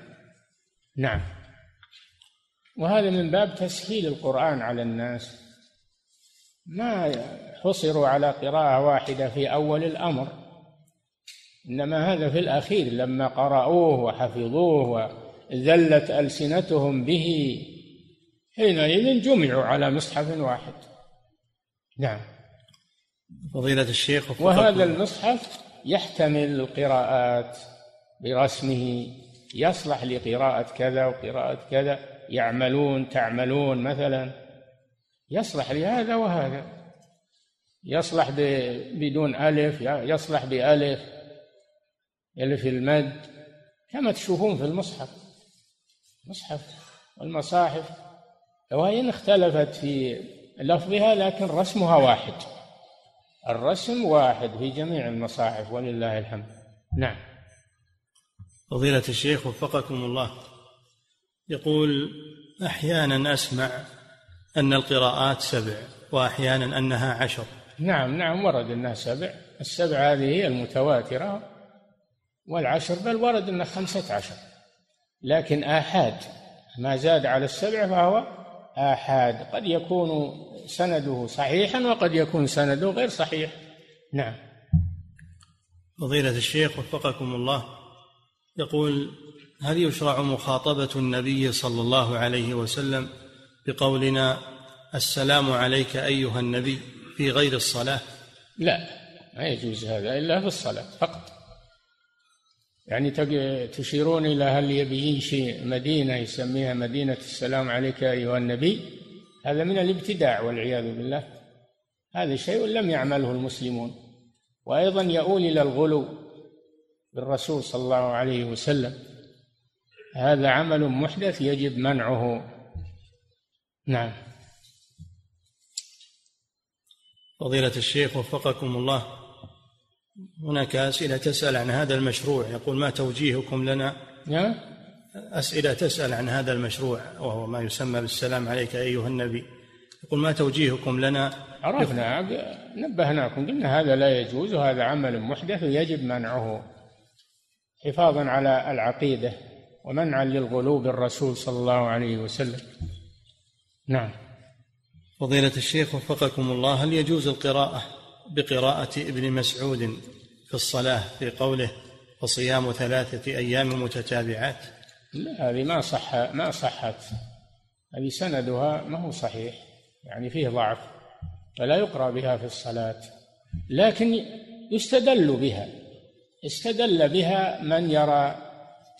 نعم. وهذا من باب تسهيل القرآن على الناس. ما حصروا على قراءة واحدة في أول الأمر. إنما هذا في الأخير لما قرأوه وحفظوه وذلت ألسنتهم به حينئذ جمعوا على مصحف واحد. نعم. فضيلة الشيخ وهذا المصحف يحتمل القراءات برسمه يصلح لقراءة كذا وقراءة كذا. يعملون تعملون مثلا يصلح لهذا وهذا. يصلح بدون ألف يصلح بألف ألف المد كما تشوفون في المصحف. مصحف والمصاحف وإن اختلفت في لفظها لكن رسمها واحد. الرسم واحد في جميع المصاحف ولله الحمد. نعم. فضيلة الشيخ وفقكم الله. يقول أحيانا أسمع أن القراءات سبع وأحيانا أنها عشر. نعم نعم ورد أنها سبع. السبع هذه هي المتواترة والعشر بل ورد أنها خمسة عشر. لكن آحاد ما زاد على السبع فهو آحاد. قد يكون سنده صحيحا وقد يكون سنده غير صحيح. نعم. فضيلة الشيخ وفقكم الله يقول هل يشرع مخاطبة النبي صلى الله عليه وسلم بقولنا السلام عليك أيها النبي في غير الصلاة؟ لا ما يجوز هذا إلا في الصلاة فقط. يعني تشيرون إلى هل يبي ينشي مدينة يسميها مدينة السلام عليك أيها النبي؟ هذا من الابتداع والعياذ بالله. هذا شيء لم يعمله المسلمون. وأيضا يؤول إلى الغلو بالرسول صلى الله عليه وسلم. هذا عمل محدث يجب منعه. نعم. فضيلة الشيخ وفقكم الله. هناك أسئلة تسأل عن هذا المشروع. يقول ما توجيهكم لنا؟ نعم أسئلة تسأل عن هذا المشروع وهو ما يسمى بالسلام عليك أيها النبي. يقول ما توجيهكم لنا؟ عرفنا نبهناكم قلنا هذا لا يجوز وهذا عمل محدث ويجب منعه حفاظا على العقيدة. ومنعا للغلو بالرسول صلى الله عليه وسلم. نعم. فضيلة الشيخ وفقكم الله هل يجوز القراءة بقراءة ابن مسعود في الصلاة في قوله وصيام ثلاثة أيام متتابعات لا هذه ما صح ما صحت. هذه سندها ما هو صحيح يعني فيه ضعف فلا يقرأ بها في الصلاة. لكن يستدل بها استدل بها من يرى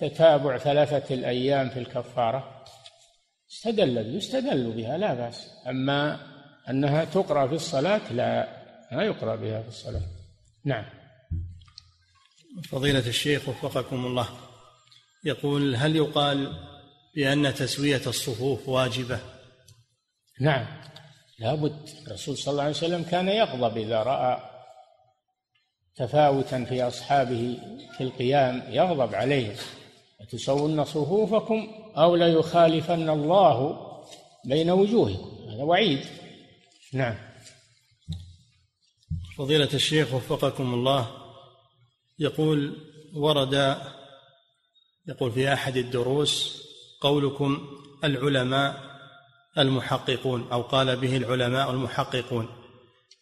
تتابع ثلاثة الأيام في الكفارة. استدل يستدل بها لا بأس. أما أنها تقرأ في الصلاة لا ما يقرأ بها في الصلاة. نعم. فضيلة الشيخ وفقكم الله. يقول هل يقال بأن تسوية الصفوف واجبة؟ نعم. لابد الرسول صلى الله عليه وسلم كان يغضب إذا رأى تفاوتا في أصحابه في القيام يغضب عليهم لتسون صفوفكم أو ليخالفن الله بين وجوهكم. هذا وعيد. نعم. فضيلة الشيخ وفقكم الله يقول ورد يقول في أحد الدروس قولكم العلماء المحققون أو قال به العلماء المحققون.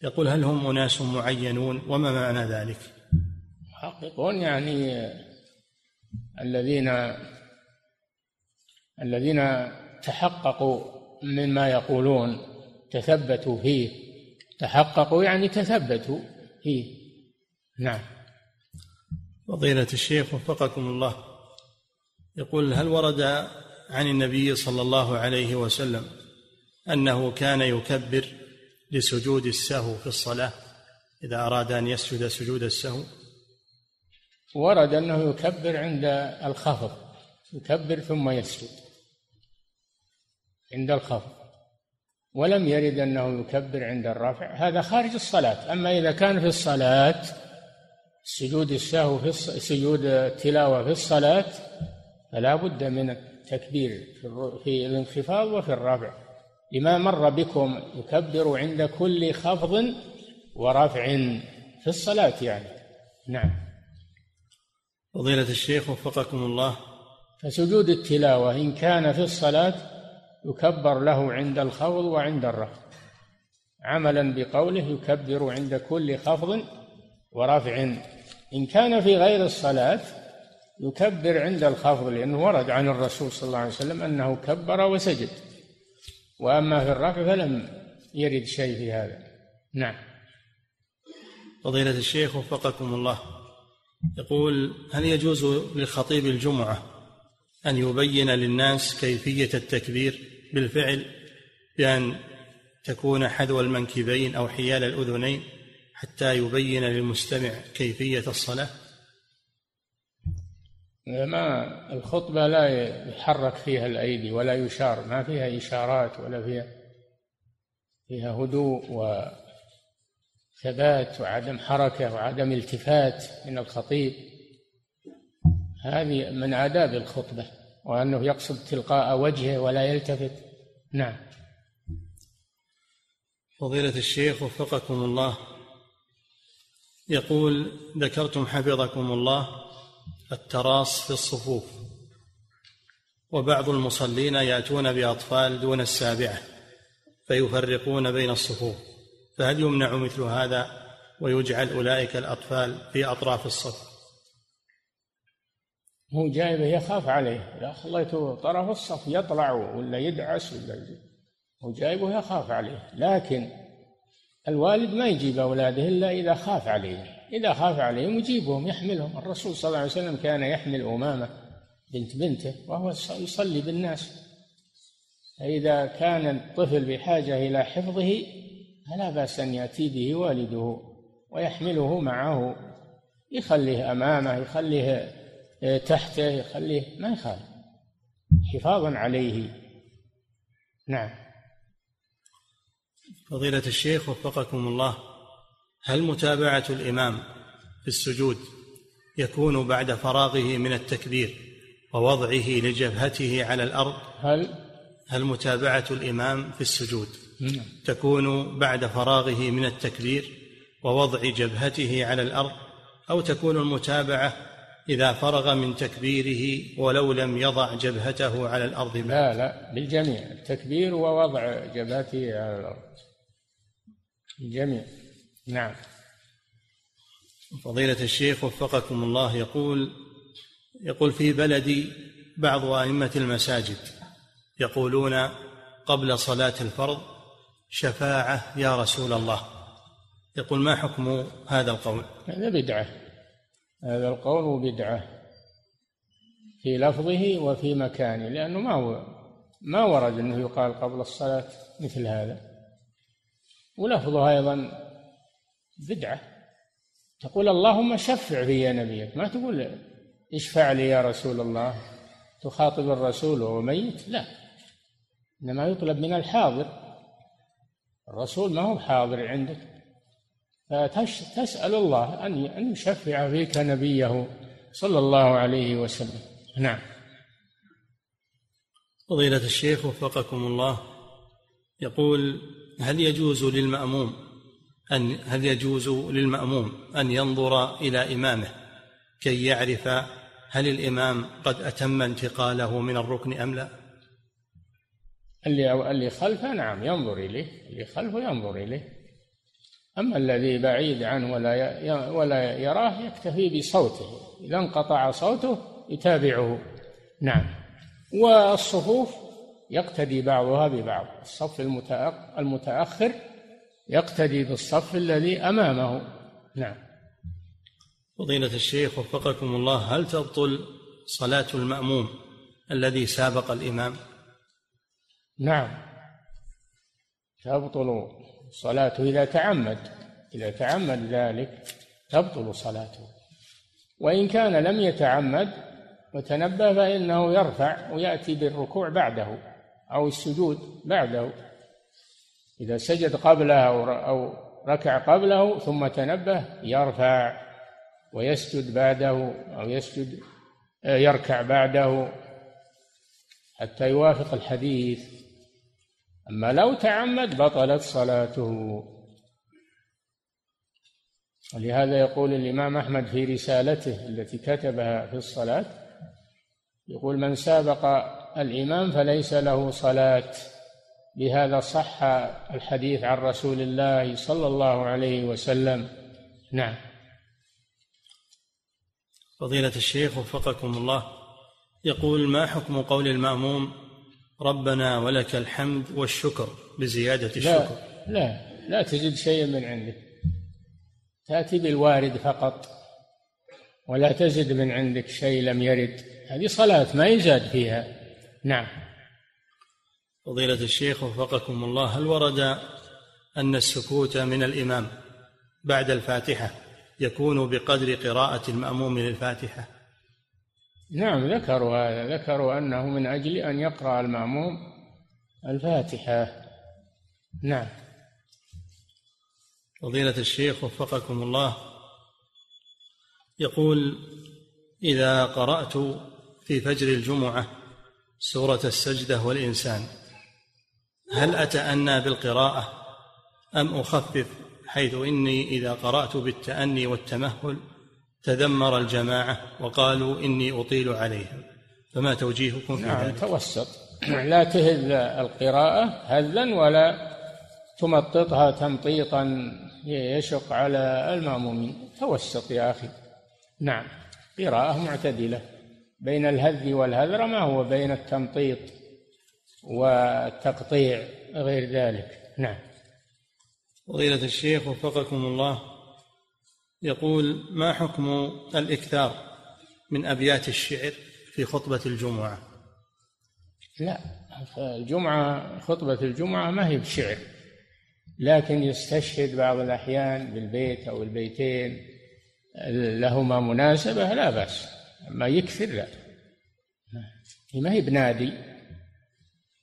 يقول هل هم أناس معينون؟ وما معنى ذلك؟ محققون يعني الذين الذين تحققوا مما يقولون تثبتوا فيه. تحققوا يعني تثبتوا فيه. نعم. فضيلة الشيخ وفقكم الله. يقول هل ورد عن النبي صلى الله عليه وسلم أنه كان يكبر لسجود السهو في الصلاة إذا أراد أن يسجد سجود السهو؟ ورد أنه يكبر عند الخفض يكبر ثم يسجد. عند الخفض. ولم يرد أنه يكبر عند الرفع. هذا خارج الصلاة. أما إذا كان في الصلاة سجود السهو في سجود التلاوة في الصلاة فلا بد من التكبير في الانخفاض وفي الرفع. لما مر بكم يكبر عند كل خفض ورفع في الصلاة يعني. نعم. فضيلة الشيخ وفقكم الله. فسجود التلاوة إن كان في الصلاة يكبر له عند الخفض وعند الرفع عملا بقوله يكبر عند كل خفض ورفع. إن كان في غير الصلاة يكبر عند الخفض لأنه ورد عن الرسول صلى الله عليه وسلم أنه كبر وسجد. وأما في الرفع فلم يرد شيء في هذا. نعم. فضيلة الشيخ وفقكم الله. يقول هل يجوز لخطيب الجمعة أن يبين للناس كيفية التكبير بالفعل بأن تكون حذو المنكبين أو حيال الأذنين حتى يبين للمستمع كيفية الصلاة؟ ما الخطبة لا يحرك فيها الأيدي ولا يشار ما فيها إشارات ولا فيها فيها هدوء وثبات وعدم حركة وعدم التفات من الخطيب. هذه من آداب الخطبة وأنه يقصد تلقاء وجهه ولا يلتفت. نعم. فضيلة الشيخ وفقكم الله. يقول ذكرتم حفظكم الله التراص في الصفوف. وبعض المصلين يأتون بأطفال دون السابعة فيفرقون بين الصفوف. فهل يمنع مثل هذا ويجعل أولئك الأطفال في أطراف الصف؟ هو جايبه يخاف عليه. اذا خليته طرف الصف يطلع ولا يدعس ولا هو جايبه يخاف عليه. لكن الوالد ما يجيب أولاده إلا إذا خاف عليهم إذا خاف عليهم يجيبهم يحملهم. الرسول صلى الله عليه وسلم كان يحمل أمامة بنت بنته وهو يصلي بالناس. فإذا كان الطفل بحاجة إلى حفظه فلا بأس أن يأتي به والده ويحمله معه. يخليه أمامه يخليه تحته يخليه ما يخالف. حفاظا عليه. نعم. فضيلة الشيخ وفقكم الله هل متابعة الإمام في السجود يكون بعد فراغه من التكبير ووضعه لجبهته على الأرض؟ هل؟ هل متابعة الإمام في السجود. تكون بعد فراغه من التكبير ووضع جبهته على الأرض أو تكون المتابعة إذا فرغ من تكبيره ولو لم يضع جبهته على الأرض لا لا بالجميع التكبير ووضع جبهته على الأرض. الجميع. نعم. فضيلة الشيخ وفقكم الله يقول يقول في بلدي بعض أئمة المساجد يقولون قبل صلاة الفرض شفاعة يا رسول الله. يقول ما حكم هذا القول؟ هذا بدعة. هذا القول بدعة. في لفظه وفي مكانه لأنه ما هو ما ورد أنه يقال قبل الصلاة مثل هذا. ولفظه أيضا بدعة. تقول اللهم شفع في نبيك. ما تقول اشفع لي يا رسول الله. تخاطب الرسول وهو ميت؟ لا. إنما يطلب من الحاضر الرسول ما هو حاضر عندك. فتسأل الله أن أن يشفع فيك نبيه صلى الله عليه وسلم. نعم. فضيلة الشيخ وفقكم الله. يقول هل يجوز للمأموم أن هل يجوز للمأموم أن ينظر إلى إمامه كي يعرف هل الإمام قد أتم انتقاله من الركن أم لا؟ اللي اللي خلفه نعم ينظر إليه. اللي خلفه ينظر إليه. أما الذي بعيد عنه ولا ولا يراه يكتفي بصوته. إذا انقطع صوته يتابعه. نعم. والصفوف يقتدي بعضها ببعض. الصف المتأخر يقتدي بالصف الذي أمامه. نعم. فضيلة الشيخ وفقكم الله هل تبطل صلاة المأموم الذي سابق الإمام؟ نعم. تبطل صلاته إذا تعمد. إذا تعمد ذلك تبطل صلاته. وإن كان لم يتعمد وتنبه فإنه يرفع ويأتي بالركوع بعده أو السجود بعده. إذا سجد قبله أو ركع قبله ثم تنبه يرفع ويسجد بعده أو يسجد يركع بعده حتى يوافق الحديث. أما لو تعمد بطلت صلاته. ولهذا يقول الإمام أحمد في رسالته التي كتبها في الصلاة يقول من سابق الإمام فليس له صلاة. بهذا صح الحديث عن رسول الله صلى الله عليه وسلم. نعم. فضيلة الشيخ وفقكم الله يقول ما حكم قول المأموم ربنا ولك الحمد والشكر بزيادة الشكر. لا لا, لا تزد شيئا من عندك تأتي بالوارد فقط ولا تزد من عندك شيء لم يرد. هذه صلاة ما يزاد فيها. نعم. فضيلة الشيخ وفقكم الله هل ورد أن السكوت من الإمام بعد الفاتحة يكون بقدر قراءة المأموم للفاتحة؟ نعم ذكروا هذا. ذكروا أنه من أجل أن يقرأ المأموم الفاتحة. نعم. فضيلة الشيخ وفقكم الله. يقول إذا قرأت في فجر الجمعة سورة السجدة والإنسان هل أتأنى بالقراءة أم أخفف حيث إني إذا قرأت بالتأني والتمهل تذمر الجماعة وقالوا إني أطيل عليهم. فما توجيهكم في نعم ذلك؟ توسط. لا تهل القراءة هذا ولا تمططها تمطيطا يشق على المأمومين. توسط يا أخي. نعم قراءة معتدلة. بين الهذ والهذر ما هو بين التمطيط والتقطيع غير ذلك. نعم. فضيلة الشيخ وفقكم الله يقول ما حكم الإكثار من أبيات الشعر في خطبة الجمعة؟ لا الجمعة خطبة الجمعة ما هي بشعر لكن يستشهد بعض الأحيان بالبيت أو البيتين لهما مناسبة لا بأس أما يكثر لا. هي ما هي بنادي؟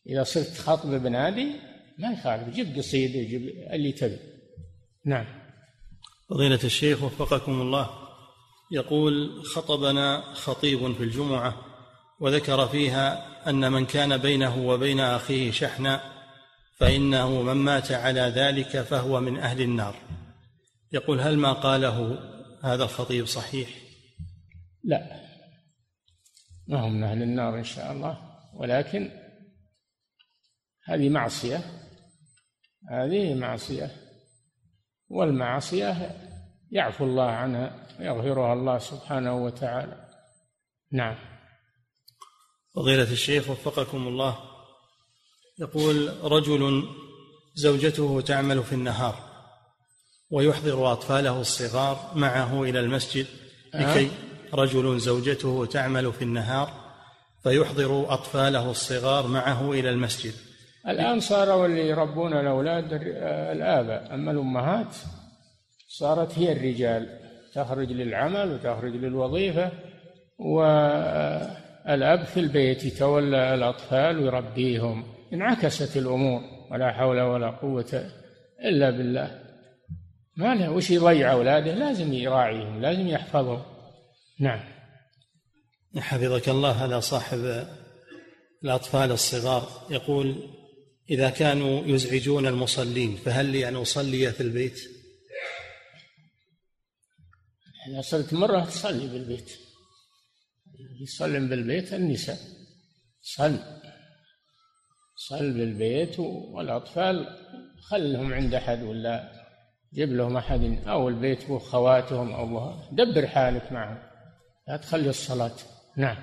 إذا صرت خطب بنادي ما يخالف جيب قصيدة جيب اللي تبي. نعم. فضيلة الشيخ وفقكم الله. يقول خطبنا خطيب في الجمعة وذكر فيها أن من كان بينه وبين أخيه شحنا فإنه من مات على ذلك فهو من أهل النار. يقول هل ما قاله هذا الخطيب صحيح؟ لا. ما هم من أهل النار إن شاء الله ولكن هذه معصية. هذه معصية. والمعصية يعفو الله عنها ويغفرها الله سبحانه وتعالى. نعم. فضيلة الشيخ وفقكم الله. يقول رجل زوجته تعمل في النهار ويحضر أطفاله الصغار معه إلى المسجد لكي رجل زوجته تعمل في النهار فيحضر أطفاله الصغار معه إلى المسجد. الآن صاروا اللي يربون الأولاد الآباء. أما الأمهات صارت هي الرجال. تخرج للعمل وتخرج للوظيفة والأب في البيت يتولى الأطفال ويربيهم. انعكست الأمور ولا حول ولا قوة إلا بالله. ما له وش يضيع أولاده؟ لازم يراعيهم لازم يحفظهم. نعم. حفظك الله هذا صاحب الأطفال الصغار. يقول إذا كانوا يزعجون المصلين فهل لي أن أصلي في البيت؟ إذا صرت مرة تصلي بالبيت. يصلي بالبيت النساء. صل. صل بالبيت والأطفال خلهم عند أحد ولا جيب لهم أحد أو البيت وخواتهم أو دبر حالك معهم. لا تخلي الصلاة. نعم.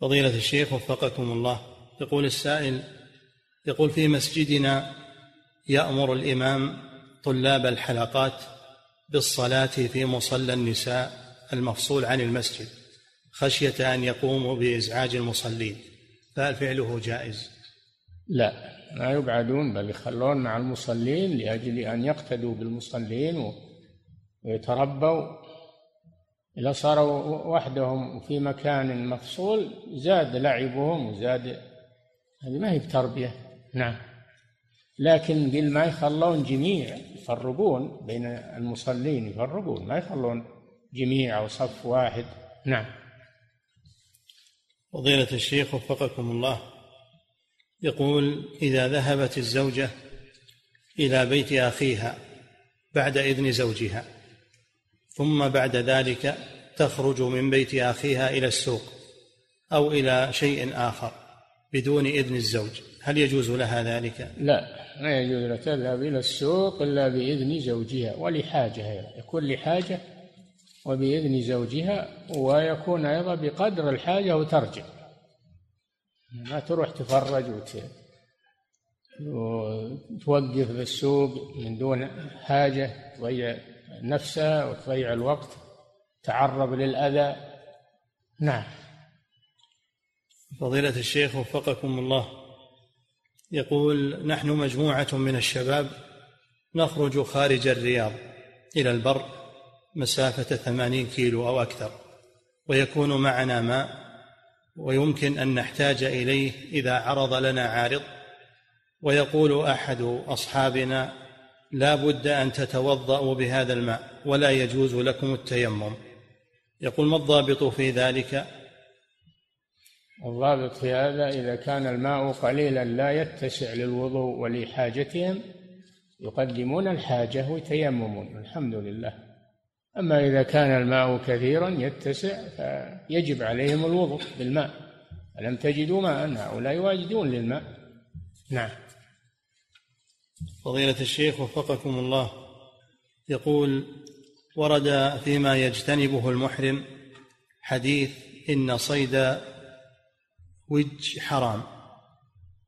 فضيلة الشيخ وفقكم الله يقول السائل يقول في مسجدنا يأمر الإمام طلاب الحلقات بالصلاة في مصلى النساء المفصول عن المسجد خشية أن يقوموا بإزعاج المصلين فهل فعله جائز؟ لا ما يبعدون بل يخلون مع المصلين لأجل أن يقتدوا بالمصلين ويتربوا إذا صاروا وحدهم في مكان مفصول زاد لعبهم وزاد هذه ما هي بتربية نعم. لكن قل ما يخلون جميع يفرقون بين المصلين يفرقون ما يخلون جميع أو صف واحد. نعم. فضيلة الشيخ وفقكم الله. يقول إذا ذهبت الزوجة إلى بيت أخيها بعد إذن زوجها ثم بعد ذلك تخرج من بيت أخيها إلى السوق أو إلى شيء آخر. بدون إذن الزوج. هل يجوز لها ذلك؟ لا لا يجوز لها. تذهب إلى السوق إلا بإذن زوجها ولحاجه يكون لحاجة وبإذن زوجها ويكون أيضا بقدر الحاجة وترجع. ما تروح تفرج وت... وتوقف بالسوق من دون حاجة تضيع نفسها وتضيع الوقت تعرض للأذى. نعم. فضيلة الشيخ وفقكم الله. يقول نحن مجموعة من الشباب نخرج خارج الرياض إلى البر مسافة ثمانين كيلو أو أكثر ويكون معنا ماء ويمكن أن نحتاج إليه إذا عرض لنا عارض. ويقول أحد أصحابنا لا بد أن تتوضاوا بهذا الماء ولا يجوز لكم التيمم. يقول ما الضابط في ذلك؟ الضابط في هذا إذا كان الماء قليلا لا يتسع للوضوء ولحاجتهم يقدمون الحاجة ويتيممون الحمد لله. أما إذا كان الماء كثيرا يتسع فيجب عليهم الوضوء بالماء. ألم تجدوا ماء؟ هؤلاء يواجدون للماء. نعم. فضيلة الشيخ وفقكم الله. يقول ورد فيما يجتنبه المحرم حديث إن صيد وج حرام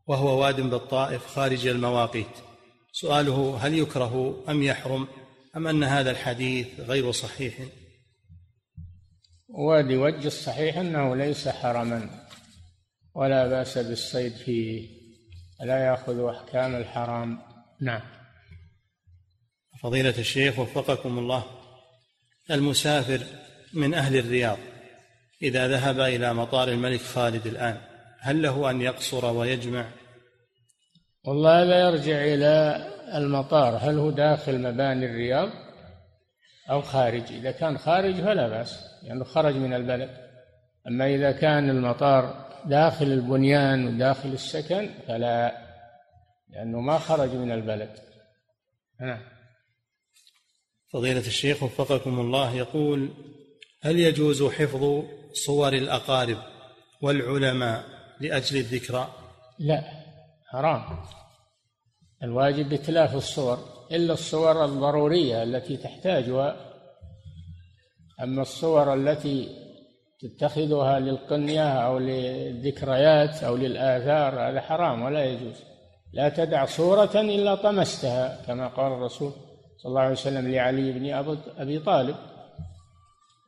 وهو واد بالطائف خارج المواقيت. سؤاله هل يكره أم يحرم أم أن هذا الحديث غير صحيح؟ وادي وج الصحيح أنه ليس حرما ولا بأس بالصيد فيه لا يأخذ أحكام الحرام. نعم. فضيلة الشيخ وفقكم الله المسافر من أهل الرياض إذا ذهب إلى مطار الملك خالد الآن هل له أن يقصر ويجمع؟ والله هذا يرجع إلى المطار. هل هو داخل مباني الرياض أو خارج؟ إذا كان خارج فلا بأس لأنه يعني خرج من البلد. أما إذا كان المطار داخل البنيان وداخل السكن فلا لأنه ما خرج من البلد. نعم. فضيلة الشيخ وفقكم الله يقول هل يجوز حفظ صور الأقارب والعلماء لأجل الذكرى؟ لا حرام. الواجب بتلاف الصور إلا الصور الضرورية التي تحتاجها. أما الصور التي تتخذها للقنية أو للذكريات أو للآثار هذا حرام ولا يجوز. لا تدع صورة إلا طمستها كما قال الرسول صلى الله عليه وسلم لعلي بن أبي طالب.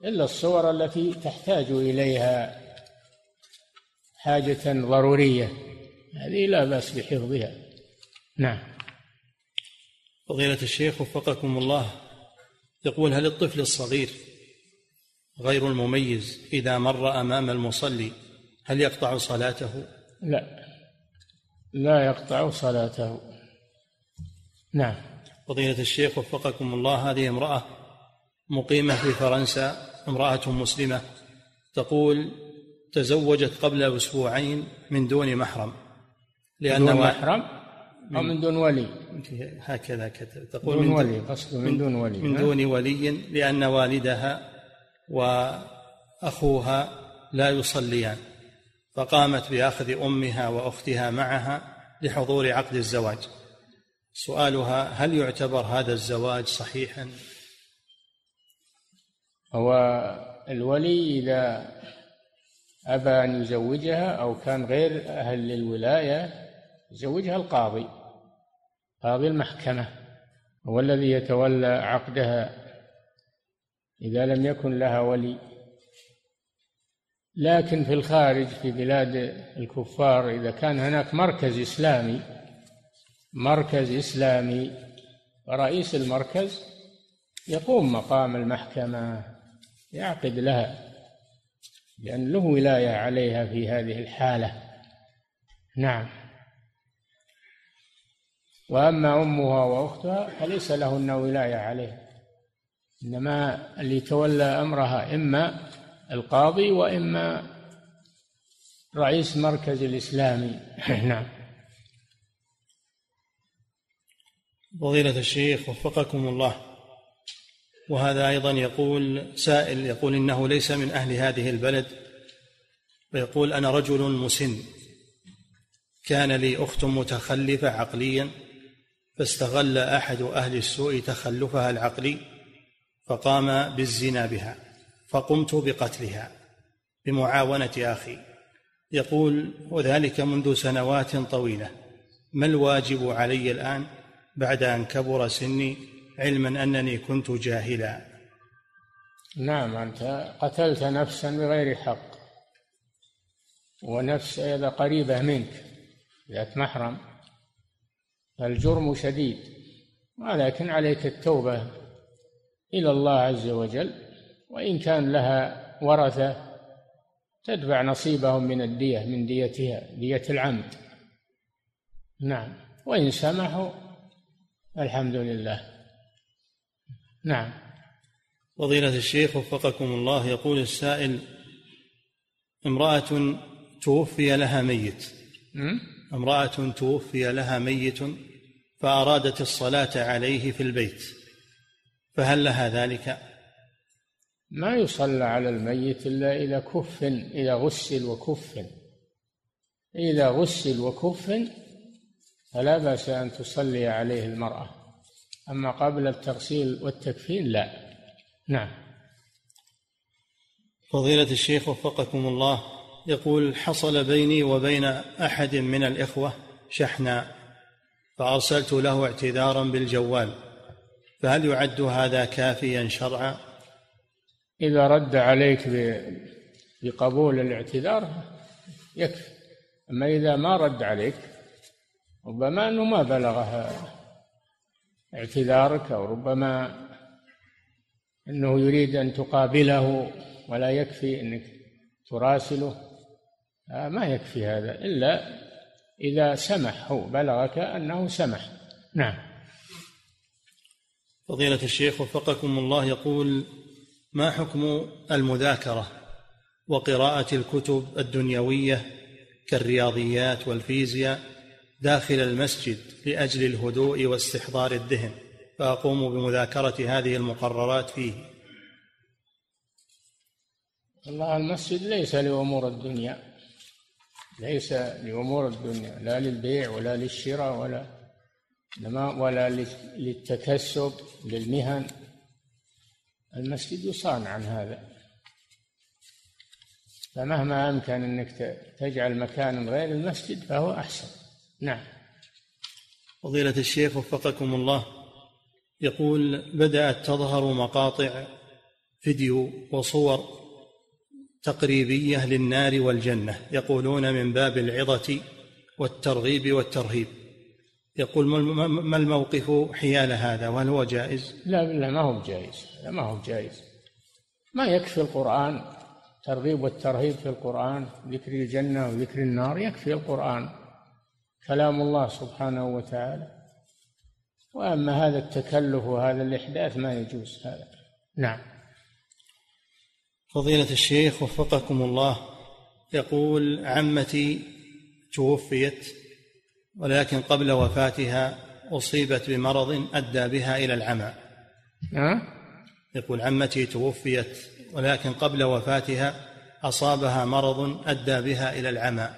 إلا الصور التي تحتاج إليها. حاجة ضرورية. هذه لا بأس بحفظها. نعم. فضيلة الشيخ وفقكم الله. يقول هل الطفل الصغير غير المميز إذا مر أمام المصلي؟ هل يقطع صلاته؟ لا. لا يقطع صلاته. نعم. فضيلة الشيخ وفقكم الله. هذه امرأة مقيمة في فرنسا امرأة مسلمة تقول تزوجت قبل أسبوعين من دون محرم. لأن دون محرم؟ أو من دون ولي. هكذا كتب تقول دون من ولي قصده من دون ولي من دون ولي لأن والدها وأخوها لا يصليان. فقامت بأخذ أمها وأختها معها لحضور عقد الزواج. سؤالها هل يعتبر هذا الزواج صحيحا؟ هو الولي إذا أبى أن يزوجها أو كان غير أهل للولاية يزوجها القاضي قاضي المحكمة هو الذي يتولى عقدها. إذا لم يكن لها ولي لكن في الخارج في بلاد الكفار إذا كان هناك مركز إسلامي مركز إسلامي ورئيس المركز يقوم مقام المحكمة يعقد لها. لأن له ولاية عليها في هذه الحالة. نعم. وأما أمها وأختها فليس لهن ولاية عليها إنما اللي يتولى أمرها إما القاضي وإما رئيس مركز الإسلامي. نعم. فضيلة الشيخ وفقكم الله. وهذا أيضا يقول سائل يقول إنه ليس من أهل هذه البلد ويقول أنا رجل مسن كان لي أخت متخلفة عقليا فاستغل أحد أهل السوء تخلفها العقلي فقام بالزنا بها فقمت بقتلها بمعاونة أخي يقول وذلك منذ سنوات طويلة ما الواجب علي الآن بعد أن كبر سني علما أنني كنت جاهلا. نعم أنت قتلت نفسا بغير حق. ونفس أيضا قريبة منك ذات محرم. الجرم شديد ولكن عليك التوبة إلى الله عز وجل. وإن كان لها ورثة تدفع نصيبهم من الدية من ديتها دية العمد. نعم وإن سمحوا الحمد لله. نعم. فضيلة الشيخ وفقكم الله يقول السائل امرأة توفي لها ميت. امرأة توفي لها ميت فأرادت الصلاة عليه في البيت فهل لها ذلك؟ ما يصلى على الميت إلا إذا كفن إذا غسل وكفن إذا غسل وكفن فلا بأس أن تصلي عليه المرأة. أما قبل التغسيل والتكفين لا. نعم. فضيلة الشيخ وفقكم الله يقول حصل بيني وبين أحد من الإخوة شحنا فأرسلت له اعتذارا بالجوال فهل يعد هذا كافيا شرعا؟ إذا رد عليك بقبول الاعتذار يكفي أما إذا ما رد عليك ربما أنه ما بلغه اعتذارك أو ربما أنه يريد أن تقابله ولا يكفي أنك تراسله. آه، ما يكفي هذا إلا إذا سمح هو بلغك أنه سمح. نعم. فضيلة الشيخ وفقكم الله يقول ما حكم المذاكرة وقراءة الكتب الدنيوية كالرياضيات والفيزياء داخل المسجد لأجل الهدوء واستحضار الذهن فأقوم بمذاكرة هذه المقررات فيه. الله المسجد ليس لأمور الدنيا ليس لأمور الدنيا لا للبيع ولا للشراء ولا ولا للتكسب للمهن. المسجد يصان عن هذا. فمهما أمكن أنك تجعل مكان غير المسجد فهو أحسن. نعم. فضيلة الشيخ وفقكم الله يقول بدأت تظهر مقاطع فيديو وصور تقريبية للنار والجنة يقولون من باب العظة والترغيب والترهيب. يقول ما الموقف حيال هذا؟ وهل هو جائز؟ لا لا ما هو جائز. لا ما هو جائز. ما يكفي القرآن ترغيب والترهيب في القرآن ذكر الجنة وذكر النار يكفي القرآن. كلام الله سبحانه وتعالى. وأما هذا التكلف وهذا الإحداث ما يجوز هذا. نعم. فضيلة الشيخ وفقكم الله يقول عمتي توفيت ولكن قبل وفاتها أصيبت بمرض أدى بها إلى العمى. يقول عمتي توفيت ولكن قبل وفاتها أصابها مرض أدى بها إلى العمى.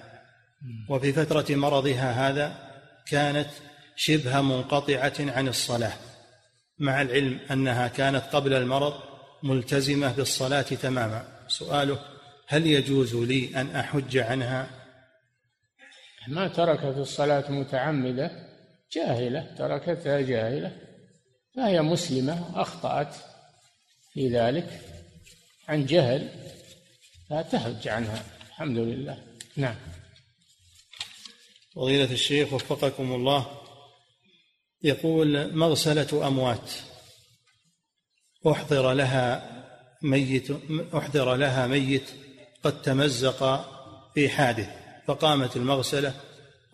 وفي فترة مرضها هذا كانت شبه منقطعة عن الصلاة مع العلم أنها كانت قبل المرض ملتزمة بالصلاة تماما. سؤاله هل يجوز لي أن أحج عنها؟ ما تركت الصلاة متعمدة جاهلة تركتها جاهلة فهي مسلمة أخطأت في ذلك عن جهل فتحج عنها الحمد لله. نعم. فضيلة الشيخ وفقكم الله يقول مغسلة أموات أحضر لها ميت أحضر لها ميت قد تمزق في حادث فقامت المغسلة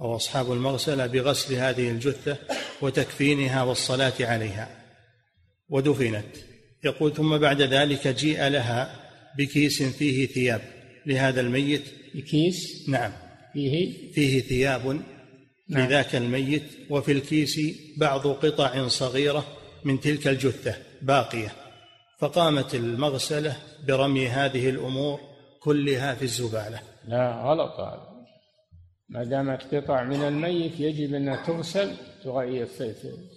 أو أصحاب المغسلة بغسل هذه الجثة وتكفينها والصلاة عليها. ودفنت. يقول ثم بعد ذلك جيء لها بكيس فيه ثياب لهذا الميت؟ بكيس؟ نعم. فيه فيه ثياب نعم. لذاك الميت وفي الكيس بعض قطع صغيرة من تلك الجثة باقية. فقامت المغسلة برمي هذه الأمور كلها في الزبالة. لا غلط هذا. ما دامت قطع من الميت يجب أنها تغسل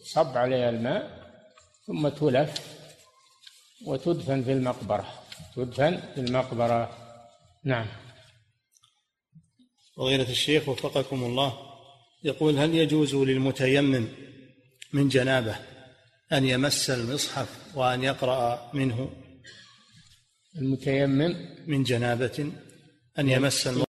تصب عليها الماء ثم تلف وتدفن في المقبرة. تدفن في المقبرة. نعم. فضيلة الشيخ وفقكم الله يقول هل يجوز للمتيمم من جنابة أن يمس المصحف وأن يقرأ منه؟ المتيمم من جنابة أن يمس المصحف.